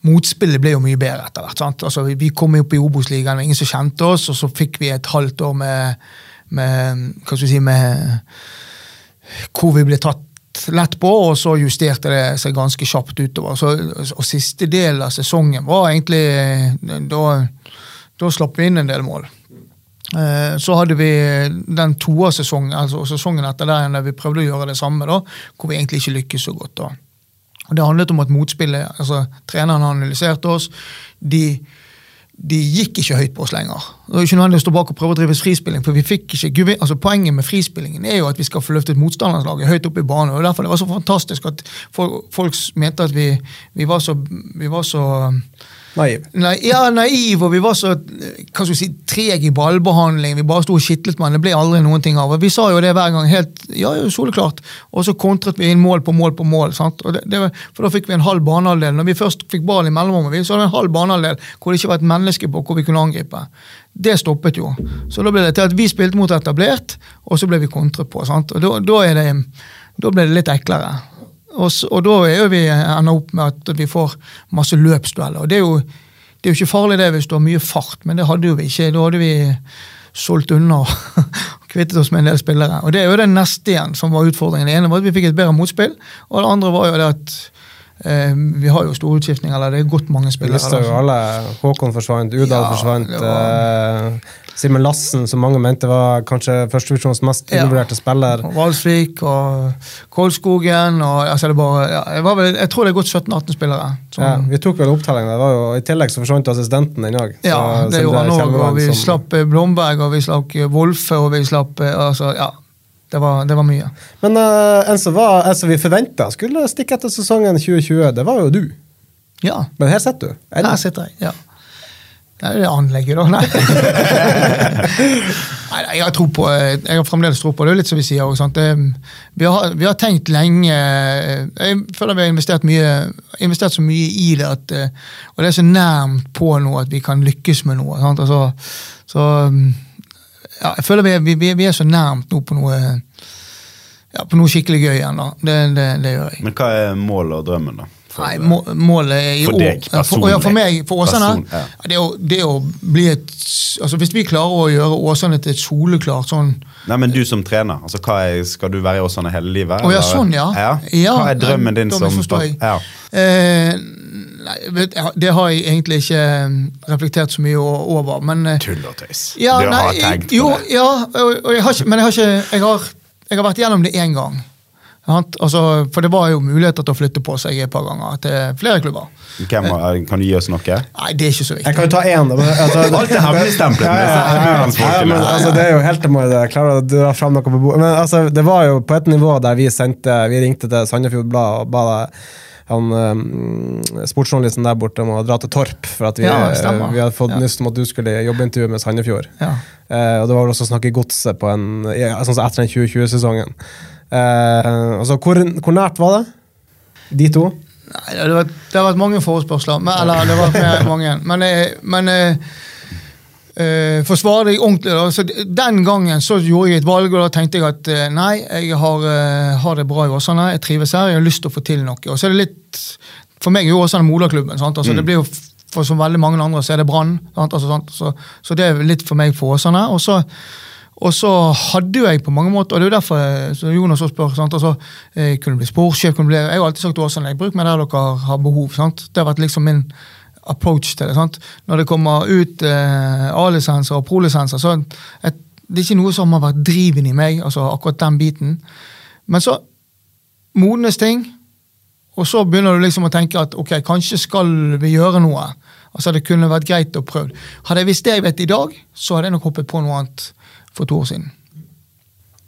Motspillet ble jo mye bedre etter hvert. sant? Altså, vi, vi kom opp i Obos-ligaen, det var ingen som kjente oss, og så fikk vi et halvt år med, med hva skal vi si, med hvor vi ble tatt lett på, og så justerte det seg ganske kjapt utover. Så, og siste del av sesongen var egentlig Da, da slapp vi inn en del mål. Eh, så hadde vi den toersesongen altså sesongen etter der der vi prøvde å gjøre det samme, da, hvor vi egentlig ikke lykkes så godt. da. Og Det handlet om at motspillet altså Treneren analyserte oss. de de gikk ikke høyt på oss lenger. Det var ikke nødvendig å stå bak og prøve å drive frispilling. for vi fikk ikke, altså Poenget med frispillingen er jo at vi skal få løftet motstanderlaget høyt opp i banen. og Derfor det var så fantastisk at folk mente at vi, vi var så, vi var så Naiv. ja, naiv, og vi var så hva skal vi si, trege i ballbehandling. Vi bare sto og skitlet med Det ble aldri noen ting av. Vi sa jo det hver gang, helt ja, soleklart. Og så kontret vi inn mål på mål på mål. sant? Det, det, for da fikk vi en halv banehalvdel. Når vi først fikk ball i mellomrommet, så hadde vi en halv banehalvdel hvor det ikke var et menneske på hvor vi kunne angripe. Det stoppet jo. Så da ble det til at vi spilte mot etablert, og så ble vi kontret på. sant? Og da, da, det, da ble det litt eklere. Og, og da er vi ender opp med at vi får masse løpsdueller. og det er, jo, det er jo ikke farlig det hvis du har mye fart, men det hadde jo vi ikke. Da hadde vi solgt unna og kvittet oss med en del spillere. Og Det er jo den neste igjen som var utfordringen. Det ene var at vi fikk et bedre motspill, og det andre var jo det at vi har jo store utskiftninger, eller det er godt mange spillere. Vi lista jo alle. Håkon forsvant, Udal ja, forsvant. Var... Eh, Simen Lassen, som mange mente var kanskje førstevisjonens mest undervurderte ja. spiller. Valsvik og Kolskogen og altså det bare, ja, jeg, vel, jeg, tror det er gått 17-18 spillere. Ja, vi tok vel opptellinga. I tillegg så forsvant assistenten den òg. Ja, det gjorde han òg. Og vi som... slapp eh, Blomberg, og vi slapp eh, Wolfe, og vi slapp eh, altså, ja. Det var, det var, mye. Men uh, en som var, en som vi forventa skulle stikke etter sesongen 2020, det var jo du. Ja. Men her sitter du. Her sitter jeg, ja. Det er det anlegget, da. Nei. Nei, jeg har tro på, jeg har fremdeles tro på det. er litt som Vi sier også, det, vi, har, vi, har, tenkt lenge Jeg føler vi har investert, mye, investert så mye i det, at, og det er så nærmt på noe at vi kan lykkes med noe. Altså, så ja, Jeg føler vi, vi, vi, er så nærmt nå på noe ja, på noe skikkelig gøy igjen. da. Det, det, det gjør jeg. Men hva er målet og drømmen, da? Nei, må, målet i for deg, år for, ja, for meg, for Åsane, ja. det, å, det å bli et altså Hvis vi klarer å gjøre Åsane til et soleklart sånn Nei, men du som trener, altså er, skal du være i Åsane hele livet? Å, ja, sånn, ja. ja. Hva er drømmen din som ja. eh, nei, Det har jeg egentlig ikke eh, reflektert så mye over, men eh, Tull og tøys. Ja, du har tenkt på det. Ja, og, og jeg har ikke, men jeg har ikke jeg har, jeg har vært gjennom det én gang. Altså, for det var jo muligheter til å flytte på seg et par ganger til flere klubber. Hvem, kan du gi oss noe? Nei, det er ikke så viktig. Jeg kan jo ta én. Alt er hemmeligstemplet Ja, ja, Ja, altså, det er jo helt til å klare å dra fram noe på bordet. Men altså, det var jo på et nivå der vi sendte Vi ringte til Sandefjord Blad og ba han um, sportsjournalisten der borte om å dra til Torp, for at vi, Ja, vi hadde fått Ja. nyss om at du skulle jobbintervju med Sandefjord. Ja. Eh, og det var vel også å snakke godset på en, sånn etter den 2020-sesongen. Eh, altså, hvor, hvor nært var det? De to? Nei, det, har vært, mange forespørsler. Men, eller det har vært mange. Men, eh, men eh, eh, for å svare deg ordentlig, da, så den gangen så gjorde jeg et valg, og da tenkte jeg at eh, nei, jeg har, eh, har det bra i Åsane, jeg trives her, jeg har lyst til å få til noe. Og så er det litt, For meg er jo Åsane moderklubben. sant? Altså, Det blir jo for som veldig mange andre så er det Brann. Altså? Så, så det er litt for meg for Åsane. Og så og så hadde jo jeg på mange måter, og det er jo derfor eh, så Jonas også spør, sant? Altså, jeg kunne bli sportssjef, kunne bli, jeg har alltid sagt til Åsane, jeg bruk meg der dere har behov. sant? Det har vært liksom min approach til det. sant? Når det kommer ut eh, A-lisenser og pro-lisenser, så et, det er ikke noe som har vært driven i meg, altså akkurat den biten. Men så modnes ting, og så begynner du liksom å tenke at ok, kanskje skal vi gjøre noe. Altså Det kunne vært greit å prøve. Hadde jeg visst det jeg vet i dag, så hadde jeg nok hoppet på noe annet for to år siden.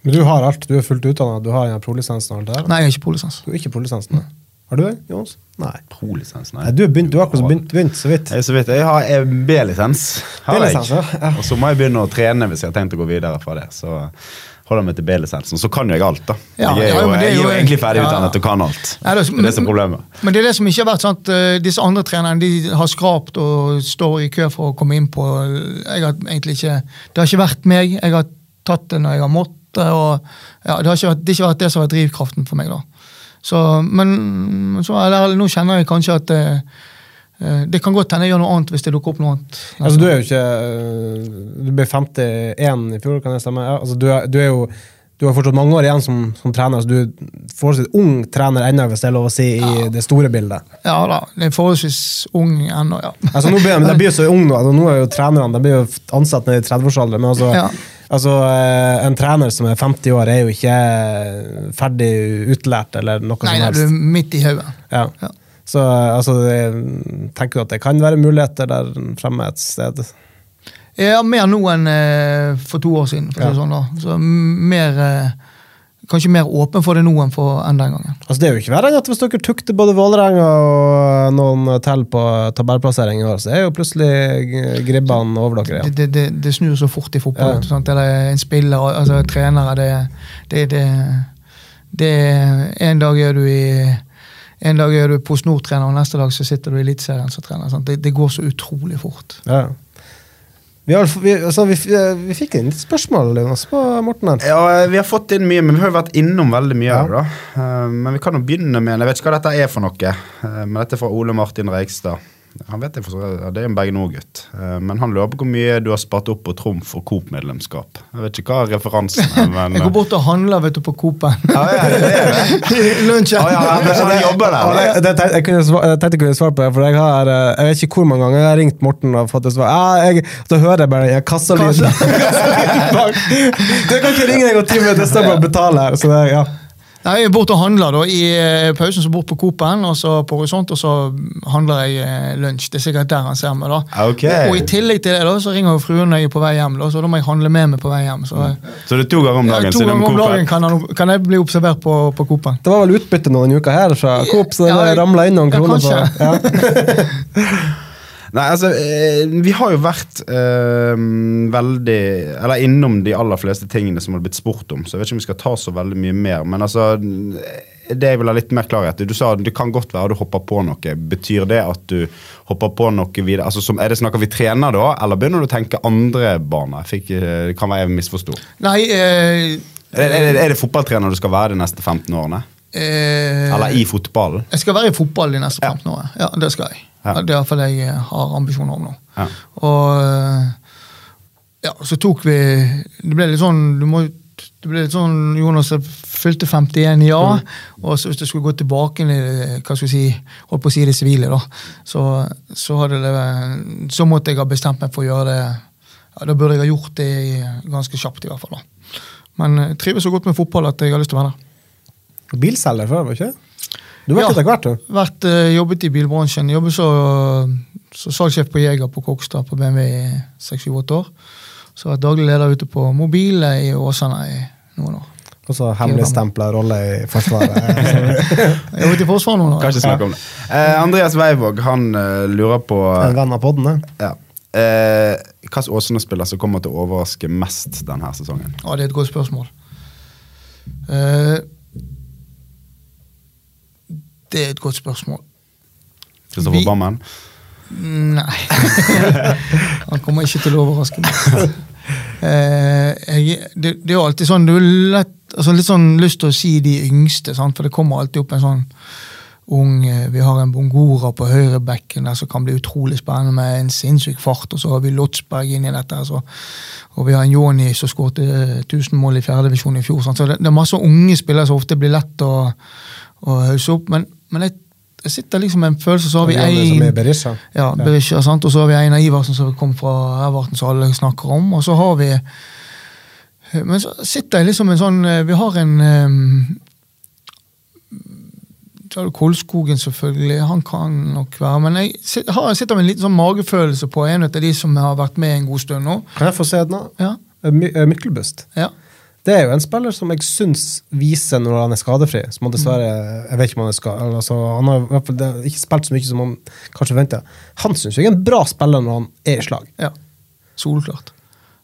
Men du har alt, du er fullt utdanna, du har en prolisensen og alt det der? Nei, jeg har ikke prolisens. Du har ikke prolisensen? nei. Har du det, Jonas? Nei. Pro-lisens, Nei, du, har begynt, du har akkurat begynt, begynt så vidt. Jeg, så vidt, jeg har eh, B-lisens. har jeg. Ja. Ja. Og så må jeg begynne å trene hvis jeg har tenkt å gå videre fra det. Så holder jeg meg til B-lisensen. Så kan jo jeg alt, da. Ja, jeg er ja, jo, men det er jeg er jo jo- egentlig ferdig ja. utdannet og kan alt. Nei, det er- det er det som er problemet. Men det er det som ikke har vært sant, eh, Disse andre trenerne de har skrapt og står i kø for å komme inn på jeg har egentlig ikke, Det har ikke vært meg. Jeg har tatt det når jeg har måttet. og ja, Det har ikke vært det, har ikke vært det som har vært drivkraften for meg. da. Så, men så, eller, nå kjenner jeg kanskje at eh, eh, det kan godt hende jeg gjør noe annet hvis det dukker opp noe annet. Altså, du er jo ikke øh, Du ble 51 i fjor, kan det stemme? Ja, altså, du, er, du er jo du har fortsatt mange år igjen som, som trener. Altså, du er forholdsvis ung trener ennå, hvis det er lov å si, i det store bildet. Ja da, det er forholdsvis ung ennå, ja. Altså, nå blir, de- de blir jo så ung nå. Altså, nå er jo trenerne de blir jo ansatt ned i 30-årsalderen. Men altså, Ja. Altså, eh, en trener som er 50 år, er jo ikke ferdig utlært eller noe Nei, som nei, du er midt i hodet. Ja. Ja. Så altså, tenker du at det kan være muligheter der fremme et sted? Ja, mer nå enn eh, for to år siden. for å si Ja. sånn da. Så mer, eh, Kanskje mer åpen for det nå enn, for, enn den gangen. Altså, det er jo ikke verre enn at hvis dere tukter både Vålerenga og noen til på tabellplassering i år, så er jo plutselig gribbene over dere Det, det, det, det snur så fort i fotball. Ja. sant? Eller en spiller, altså trenere det, det, det, det En dag er du i en dag er du Post Nord-trener, og neste dag så sitter du i Eliteserien som trener. Det, det går så utrolig fort. Ja. Vi, har, vi, altså, vi, vi fikk inn litt spørsmål Jonas, på Morten her. Ja, Vi har fått inn mye, men vi har jo vært innom veldig mye Ja. det. da. Eh, Men vi kan jo begynne med Jeg vet ikke hva dette er for noe, eh, men dette er fra Ole Martin Reigstad. Han vet jeg for, Det er en Bergen Nord-gutt. Eh, Men han lurer på hvor mye du har spart opp på Trumf og Coop-medlemskap. Jeg vet ikke hva referansen er, men Jeg går bort og handler vet du, på Coop-en. Ja, ja, det det. Lunsjen. Å, ja, men han jobber der, Ja, det, det, jeg, kunne jeg tenkte jeg kunne svare på det, for jeg har eh, Jeg vet ikke hvor mange ganger jeg har ringt Morten og fått et svar. Ja, jeg, så hører jeg bare den kassalyden. du kan ikke ringe deg og ti minutter, det står bare å betale. Så det, ja. Nei, Jeg er borte og handler da, i eh, pausen, så bort på Coop-en og så på Horisont, og så handler jeg eh, lunsj. Det er sikkert der han ser meg. da. Okay. Og i tillegg til det da, så ringer jo fruen når jeg er på vei hjem, da, så da må jeg handle med meg på vei hjem. Så, Så det er to ganger om dagen? ja, to siden ganger om dagen kan, han, kan jeg bli observert på, på Coop-en. Det var vel utbytte noen uker her fra Coop, så det Ja, ramla inn noen ja, kroner på kanskje. ja. Nei, altså, eh, Vi har jo vært eh, veldig Eller innom de aller fleste tingene som har blitt spurt om, så jeg vet ikke om vi skal ta så veldig mye mer. Men altså, det jeg vil ha litt mer klarhet i Du sa det kan godt være du hopper på noe. Betyr det at du hopper på noe videre? Altså, som, er det Snakker vi trener da, eller begynner du å tenke andre baner? Fikk, eh, det kan være jeg misforsto. Nei, eh, Er, er, det- er det fotballtrener du skal være de neste 15 årene? eh, Eller i fotballen? Jeg skal være i fotball de neste Ja. 15 årene. Ja, det skal jeg. Ja. Det er iallfall det jeg har ambisjoner om nå. Ja. Og eh, ja, så tok vi Det ble litt sånn du må, det ble litt sånn Jonas fylte 51, ja. Og så hvis du skulle gå tilbake i hva skal jeg si, holdt på å si det sivile, da, så, så, hadde det, så måtte jeg ha bestemt meg for å gjøre det ja, Da burde jeg ha gjort det ganske kjapt, i hvert fall. da. Men jeg trives så godt med fotball at jeg har lyst til å være der. Bilselger før, var ikke det? Du har Ja. etter hvert, du. Vært, uh, jobbet i bilbransjen. Jobbet så, så salgssjef på Jeger på Kokstad på BMW i 6-7-8 år. Så vært daglig leder ute på mobil i Åsane i noen år. Og så hemmeligstempla rolle i Forsvaret. Jeg har jobbet i Forsvaret nå. Kanskje Kan snakke om det. Eh, Andreas Weivåg han eh, lurer på en venn av podden, ja. eh, Hvilken Åsane-spiller som kommer til å overraske mest denne sesongen? Ja, det er et godt spørsmål. Eh, det er et godt spørsmål. Kristoffer Bammen? Nei. Han kommer ikke til å overraske meg. Eh, jeg, det, det er jo alltid sånn Du har lett, altså litt sånn lyst til å si de yngste, sant? for det kommer alltid opp en sånn ung eh, Vi har en Bongora på høyrebekken der som kan bli utrolig spennende med en sinnssyk fart. Og så har vi Lotsberg i dette. Så, og vi har en Joni som skåret 1000 mål i fjerdedivisjon i fjor. Sant? Så det, det er masse unge spillere som ofte blir lett å, å hausse opp. Men, men jeg, jeg sitter liksom med en følelse, så har vi en... som er Berisha. ja, Berisha, sant? Og så har vi en av Iversen som kom fra Everton, som alle snakker om. Og så har vi Men så sitter jeg liksom med en sånn eh, Vi har en um, så har du Kolskogen, selvfølgelig. Han kan nok være Men jeg har, sitter med en liten sånn magefølelse på en av de som har vært med en god stund nå. Kan jeg få se den? da? Ja, eh, Myklebust. ja. Det er jo en spiller som jeg syns viser når han er skadefri. Som han dessverre Jeg vet ikke om han er skada altså, Han har i hvert fall ikke spilt så mye som han kanskje forventa. Han syns jeg er en bra spiller når han er i slag. ja. solklart.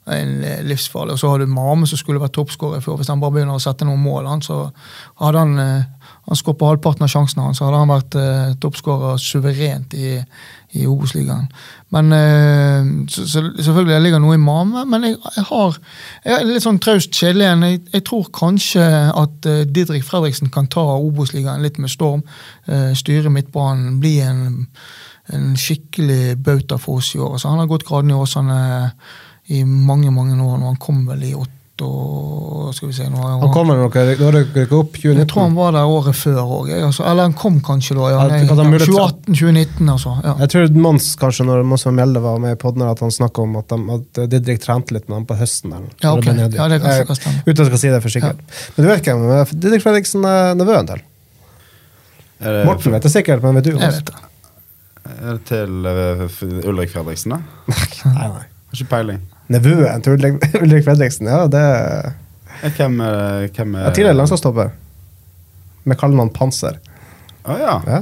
En livsfarlig. Og så har du Mame som skulle vært toppskårer før. Hvis han bare begynner å sette noen mål, så hadde han eh, han skåret på halvparten av sjansene hans, så hadde han vært eh, toppskårer suverent i, i Obos-ligaen. Men eh, så, så, Selvfølgelig jeg ligger noe i Mame, men jeg, jeg har jeg er litt sånn traust kjedelig igjen. Jeg, jeg tror kanskje at eh, Didrik Fredriksen kan ta Obos-ligaen litt med storm. eh, styre midtbanen, bli en, en skikkelig bauta for oss i år. Altså, han har gått graden i Åsane i mange mange år. når Han kom vel i åtte og skal vi se, nå har Han kommer nok, dere når dere opp jeg tror han var der året før òg. Altså, eller han kom kanskje da. Ja, Ja, nei, det kan ha mulighet til- 2018-2019, altså. Ja. Jeg tror Mons kanskje når Mons van Mjelde var med i podden, at han snakka om at, de, at Didrik trente litt med ham på høsten. Der, Ja, okay. ok. Ja, det kan sikkert stemme. Uten at jeg skal si det for sikkert. Men du vet hvem men Didrik Fredriksen er nevøen til? Er det, Morten vet det sikkert, men vet du? Jeg vet det. er det til eh, Ulrik Fredriksen, da? Nei, nei. Har ikke peiling. Nevøen til Ulrik, Ulrik Fredriksen, ja, det Eh, Hvem er hvem er- ja, Tidligere landslagsstopper. Med kallenavn Panser. Å ja. Ja.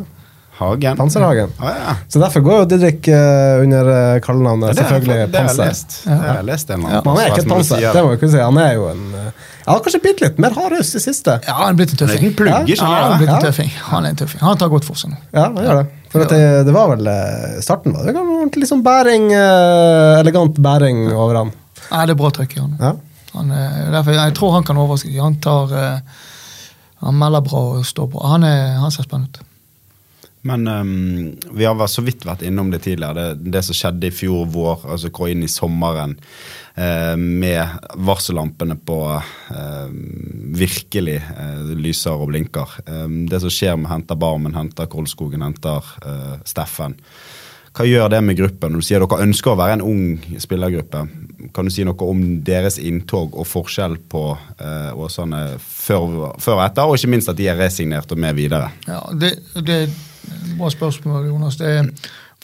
Hagen. Panserhagen. Oh, ja. Så derfor går jo Didrik uh, under uh, kallenavnet Ja, selvfølgelig det Panser. lest. Det har jeg lest en ja. han er ikke et panser, det må vi kunne si. Han er jo en eh, Han har kanskje blitt litt mer hardhus i siste. Ja, han er blitt tøffing. han er Ja. en tøffing. Han er en tøffing. Han tar godt for seg nå. Ja, han gjør det. For at det, det var vel eh, starten var det ordentlig sånn bæring, eh, elegant bæring over han. Nei, det er bra trøkk i han. Ja. han er, derfor, jeg tror han kan overraske. Han tar eh, Han melder bra og står på. Han, er, han ser spennende ut. Men um, vi har vært så vidt vært innom det tidligere. Det, det som skjedde i fjor vår, altså gå inn i sommeren eh, med varsellampene på eh, virkelig eh, lyser og blinker. Eh, det som skjer med henter Barmen, henter Kolskogen, henter eh, Steffen. Hva gjør det med gruppen? Du sier dere ønsker å være en ung spillergruppe, kan du si noe om deres inntog og forskjell på eh, Åsane før, før og etter, og ikke minst at de er resignert og med videre? Ja, det, det et bra spørsmål, Jonas. Det,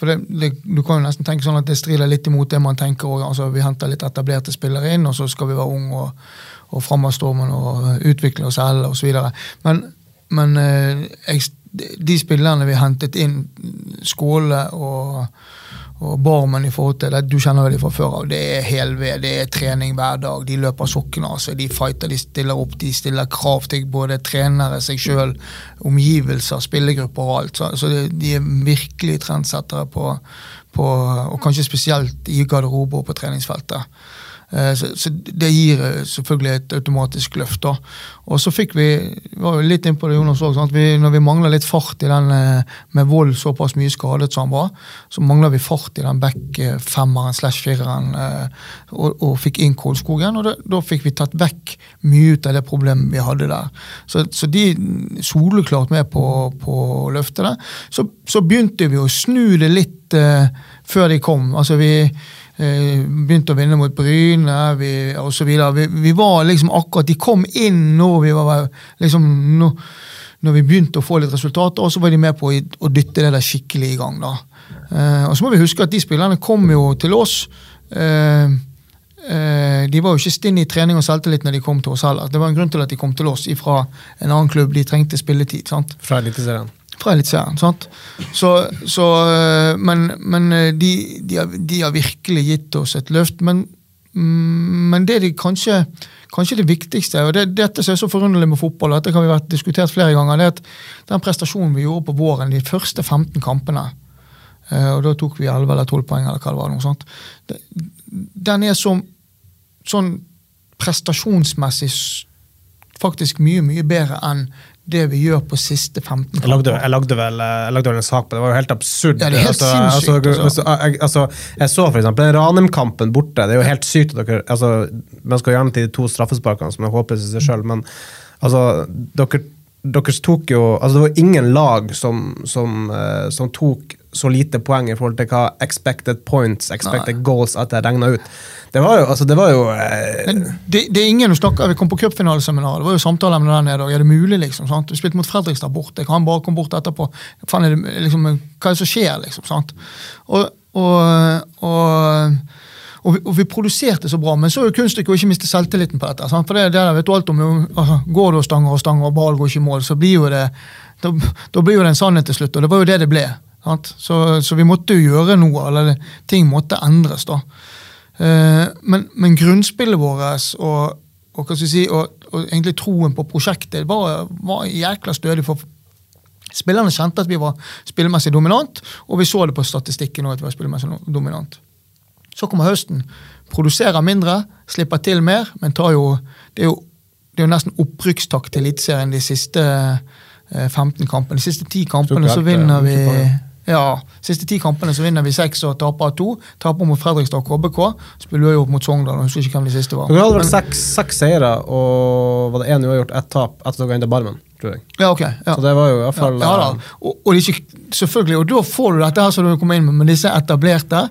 det, det, du kan jo nesten tenke sånn at det strider litt imot det man tenker. Og, altså, vi henter litt etablerte spillere inn, og så skal vi være unge og, og stormen og utvikle oss selv osv. Men, men eh, de spillerne vi hentet inn, Skåle og, og Barmen i forhold til det, du kjenner vel de fra før av, det er helved, det er trening hver dag. De løper sokkene av seg, de fighter, de stiller opp, de stiller krav til både trenere, seg sjøl, omgivelser, spillegrupper og alt. Så, så de, de er virkelig trendsettere på, på Og kanskje spesielt i garderobe og på treningsfeltet. Eh, Så, det gir eh, selvfølgelig et automatisk løft. da. Og så fikk vi var jo litt inn på det, Jonas også, sant? Vi, Når vi mangler litt fart i den eh, med vold såpass mye skadet som han var, så mangler vi fart i den back-femmeren slash fireren og, og fikk inn Kolskogen. Og da, da fikk vi tatt vekk mye ut av det problemet vi hadde der. Så, så de soleklart med på, på å løfte det. Så, så begynte vi å snu det litt uh, før de kom. Altså vi begynte å vinne mot Bryne videre. Vi, vi var liksom akkurat De kom inn når vi var liksom når, når vi begynte å få litt resultater, og så var de med på å, dytte det der skikkelig i gang. da. Eh, og så må vi huske at de spillerne kom jo til oss. Eh, eh, de var jo ikke stinn i trening og selvtillit når de kom til oss heller. Det var en grunn til at de kom til oss fra en annen klubb. De trengte spilletid. sant? Fra Eliteserien. Fra Eliteserien. sant? Så, så, eh, men men eh, de, de, har, de har virkelig gitt oss et løft. Men, mm, men det de kanskje kanskje det viktigste, og det, dette som er så forunderlig med fotball, dette kan vi vært diskutert flere ganger, det er at den prestasjonen vi gjorde på våren, de første 15 kampene, eh, og da tok vi 11 eller 12 poeng, eller hva det var, noe sånt, den er så, sånn prestasjonsmessig faktisk mye, mye bedre enn det vi gjør på siste 15 Jeg lagde, jeg, lagde vel, jeg lagde vel en sak på det, det var jo helt absurd. Ja, det er helt sinnssykt, Altså, altså. altså, jeg, altså, jeg så den Ranheim-kampen borte. Det er jo helt sykt at dere altså, Man skal gjerne til de to straffesparkene, som er håpløse i seg sjøl, men altså, dere, dere tok jo altså, Det var ingen lag som, som, eh, som tok så lite poeng i forhold til hva expected points, expected goals, at jeg regna ut. Det var jo, altså, det var jo eh, Men det, det er ingen å snakker Vi kom på cupfinaleseminar. Det var jo samtaler med den nede. og Er det mulig, liksom? sant? Vi spilte mot Fredrikstad borte. Jeg kan bare komme bort etterpå. Fan, er det, liksom, hva er det som skjer, liksom? sant? Og, og, og, og, vi, og vi produserte så bra, men så er jo kunststykket å ikke miste selvtilliten på dette. Sant? For det, det der vet du alt om. jo, Altså, går du og stanger og stanger, og ball går ikke i mål, så blir jo det da, da blir jo det en sannhet til slutt, og det var jo det det ble. Så, så vi måtte jo gjøre noe, eller ting måtte endres. da. Eh, men, men grunnspillet vårt og, og, hva skal jeg si, og, og egentlig troen på prosjektet var, var jækla stødig. for Spillerne kjente at vi var spillemessig dominant, og vi så det på statistikken også at vi var spillemessig dominant. Så kommer høsten. Produserer mindre, slipper til mer, men tar jo Det er jo, det er jo nesten opprykkstakt til Eliteserien de siste eh, 15 kampene. De siste 10 kampene så vinner eh, vi. Ja, siste ti kampene så vinner vi seks og taper to. Taper mot Fredrikstad og KBK. Spiller jo opp mot Sogndal. Jeg husker ikke hvem de siste var. Dere hadde vel seks, seks seire, og var det én uavgjort, ett tap etter dere endte Barmen, tror jeg. Ja, ok. Ja. Så det var jo i hvert fall ja, ja, da. Og, og, er ikke, selvfølgelig, og da får du dette her som du kommer inn med, med disse etablerte,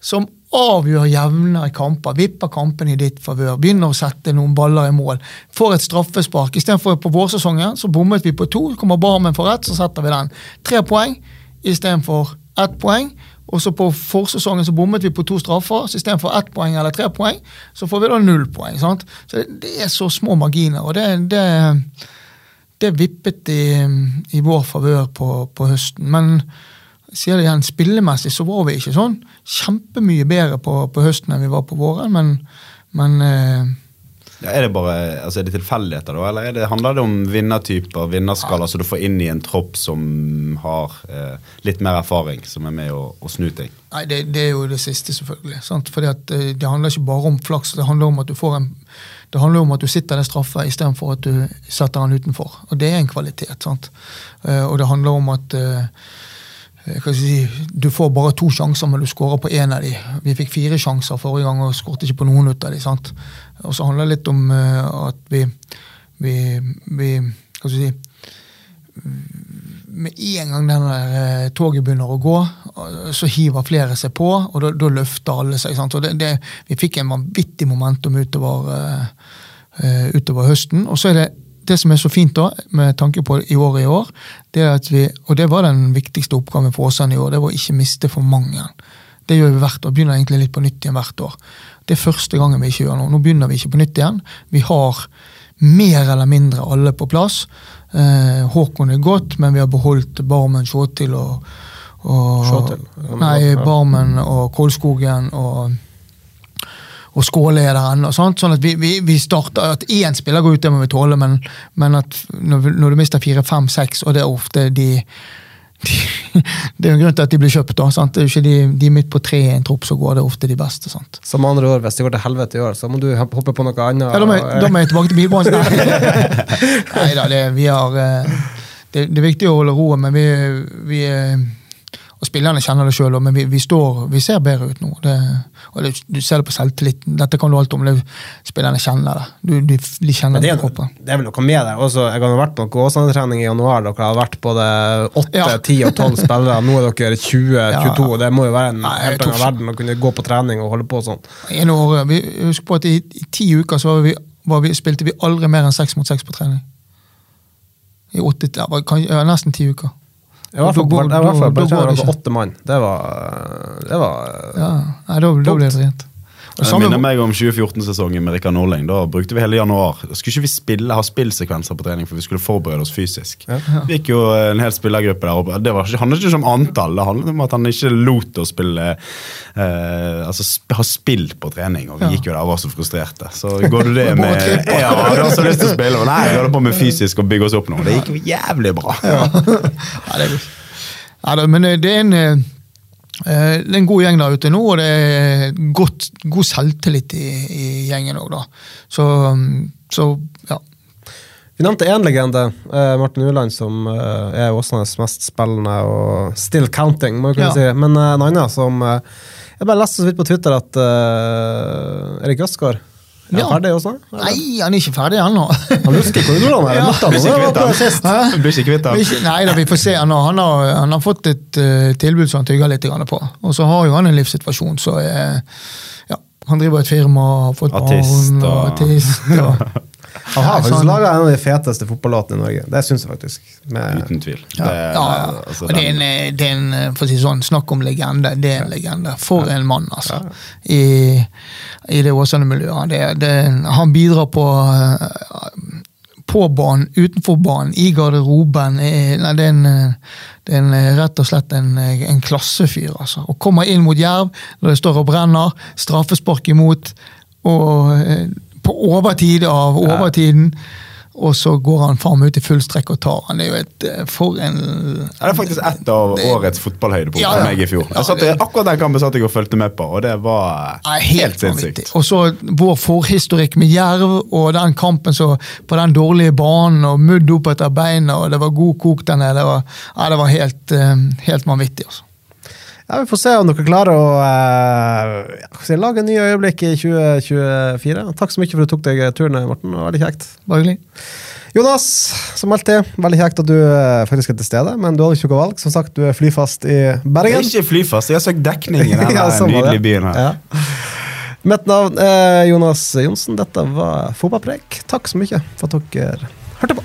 som avgjør jevnere kamper. Vipper kampene i ditt favør. Begynner å sette noen baller i mål. Får et straffespark. Istedenfor på vårsesongen så bommet vi på to. Kommer Barmen for ett, så setter vi den. Tre poeng istedenfor ett poeng. Og så på forsesongen så bommet vi på to straffer, så istedenfor ett poeng eller tre poeng, så får vi da null poeng. sant? Så det, det er så små marginer, og det, det, det vippet i, i vår favør på, på høsten. Men sier det igjen, spillemessig så var vi ikke sånn kjempemye bedre på, på høsten enn vi var på våren, men, men eh, Ja, er det bare, altså er det tilfeldigheter, da? Eller er det, handler det om vinnertyper, vinnerskaller, så du får inn i en tropp som har eh, litt mer erfaring, som er med å, å snu ting? Nei, det, det er jo det siste, selvfølgelig. Sant? Fordi at eh, Det handler ikke bare om flaks, det handler om at du får en det handler om at du sitter den straffa istedenfor at du setter den utenfor. Og det er en kvalitet. sant? Eh, og det handler om at eh, hva skal jeg si, Du får bare to sjanser, men du skårer på én av de. Vi fikk fire sjanser forrige gang og skåret ikke på noen av de. sant? Og så handler det litt om eh, at vi, vi, vi Hva skal vi si med en gang den eh, toget begynner å gå, eh, så hiver flere seg på, og da, løfter alle seg. Sant? Det, det, vi fikk en vanvittig momentum utover, uh, utover høsten. Og så er det det som er så fint da, med tanke på i år i år, det er at vi, og det var den viktigste oppgaven for Åsane i år, det var å ikke miste for mange. Det gjør vi hvert år. Begynner egentlig litt på nytt igjen hvert år. Det er første gangen vi ikke gjør noe. Nå begynner vi ikke på nytt igjen. Vi har mer eller mindre alle på plass. Eh, Håkon er godt, men vi har beholdt Barmen, Sjåtil og, og Sjåtil? Nei, Barmen og Kolskogen og og Skåle er der ennå. Sånn at vi, vi, vi starter, at én spiller går ut, det må vi tåle, men, men at når, når du mister fire, fem, seks, og det er ofte de, de Det er jo en grunn til at de blir kjøpt. da, sant? Det er jo ikke de, de midt på treet i en tropp som går, det er ofte de beste. sant? Som andre år, hvis det går til helvete i år, så må du hoppe på noe annet. Ja, da, må jeg, da må jeg tilbake til bilbransjen. Nei da, det, vi har, eh, det, det er viktig å holde roen, men vi, vi eh, Og spillerne kjenner det sjøl, men vi, vi, står, vi ser bedre ut nå. Det, og det, du ser det på selvtilliten. Dette kan du alt om. Det, spillerne kjenner det. Du, de, de kjenner det på kroppen. det er vel noe med det. Også, jeg har vært på Åsane-trening i januar. Dere har vært både 8, Ja. 10 og 12 spillere. Nå er dere 20, Ja. 22. Det må jo være en Nei, helt annen verden å kunne gå på trening og holde på sånn. År, vi, husk på at i, i ti uker så var vi, var vi, spilte vi aldri mer enn seks mot seks på trening. I åtte, ja, var- kan- ja, nesten ti uker. I hvert fall, Da i hvert fall på trening åtte mann. Det var, det var Ja, nei, da, da ble det rent. Og Det minner meg om 2014-sesongen med Rikard Norling. Da brukte vi hele januar. Da skulle ikke vi spille, ha spillsekvenser på trening, for vi skulle forberede oss fysisk. Vi gikk jo en hel spillergruppe der oppe. Det var ikke, handlet ikke om antall, det handlet om at han ikke lot oss spille eh, Altså sp ha spill på trening, og vi Ja. gikk jo der og var så frustrerte. Så går du det med. Ja, du har så lyst til å spille, og nei, vi holder på med fysisk og bygge oss opp nå. Det gikk jo jævlig bra. Ja, det er, ja, men det er en eh, eh, det er en god gjeng der ute nå, og det er godt, god selvtillit i, i gjengen òg, da. Så, um, så ja. Vi nevnte én legende, eh, Martin Uland, som eh, er Åsnes mest spillende og still counting, må jeg kunne Ja. si. Men eh, en annen som eh, Jeg bare leste så vidt på Twitter at uh, Erik Østgaard er han ferdig også? Eller? Nei, han er ikke ferdig ennå. Han husker ikke hvor han er. Ja. Møtte han Blir ikke nå, kvitt ham. Nei da, vi får se. Han har, han har, han har fått et uh, tilbud som han tygger litt på. Og så har jo han en livssituasjon, så uh, ja, han driver et firma, har fått Artist barn og og- artist. Og, Han har faktisk sånn- laga en av de feteste fotballåtene i Norge. Det syns jeg faktisk. Med, Uten tvil. Ja, Det, ja, ja. altså, det er en, det er en for å si sånn, Snakk om legende. Det er en legende. For en mann, altså. I, i det Åsane-miljøet. Det, det, han bidrar på eh, på banen, utenfor banen, i garderoben. eh, Nei, det er en, det er en, rett og slett en, en klassefyr. altså. Og kommer inn mot Jerv når det står og brenner, straffespark imot, og eh, på overtid av overtiden. Og så går han fram ut i full strekk og tar han. Det er jo et eh, For en Ja, det er faktisk ett av årets fotballhøydepunkt Ja, for meg i fjor. Jeg satt, det- akkurat den kampen satt jeg og fulgte med på, og det var helt, vanvittig. sinnssykt. Og så vår forhistorikk med Jerv og den kampen så, på den dårlige banen og mudd opp etter beina, og det var god kok der nede. Det var, ja, det var helt, eh, helt vanvittig, altså. Ja, Vi får se om dere klarer å eh, lage nye øyeblikk i 2024. Takk så mye for at du tok deg turen, Morten. Det var Veldig kjekt. Bare hyggelig. Jonas, som alltid, veldig kjekt at du eh, faktisk er til stede, men du hadde ikke noe valg. Som sagt, du er flyfast i Jeg Bergen. er ikke flyfast, jeg har søkt dekning i denne Ja, sånn nydelige byen her. Ja. Mitt navn er Jonas Johnsen. Dette var Fotballpreik. Takk så mye for at dere hørte på.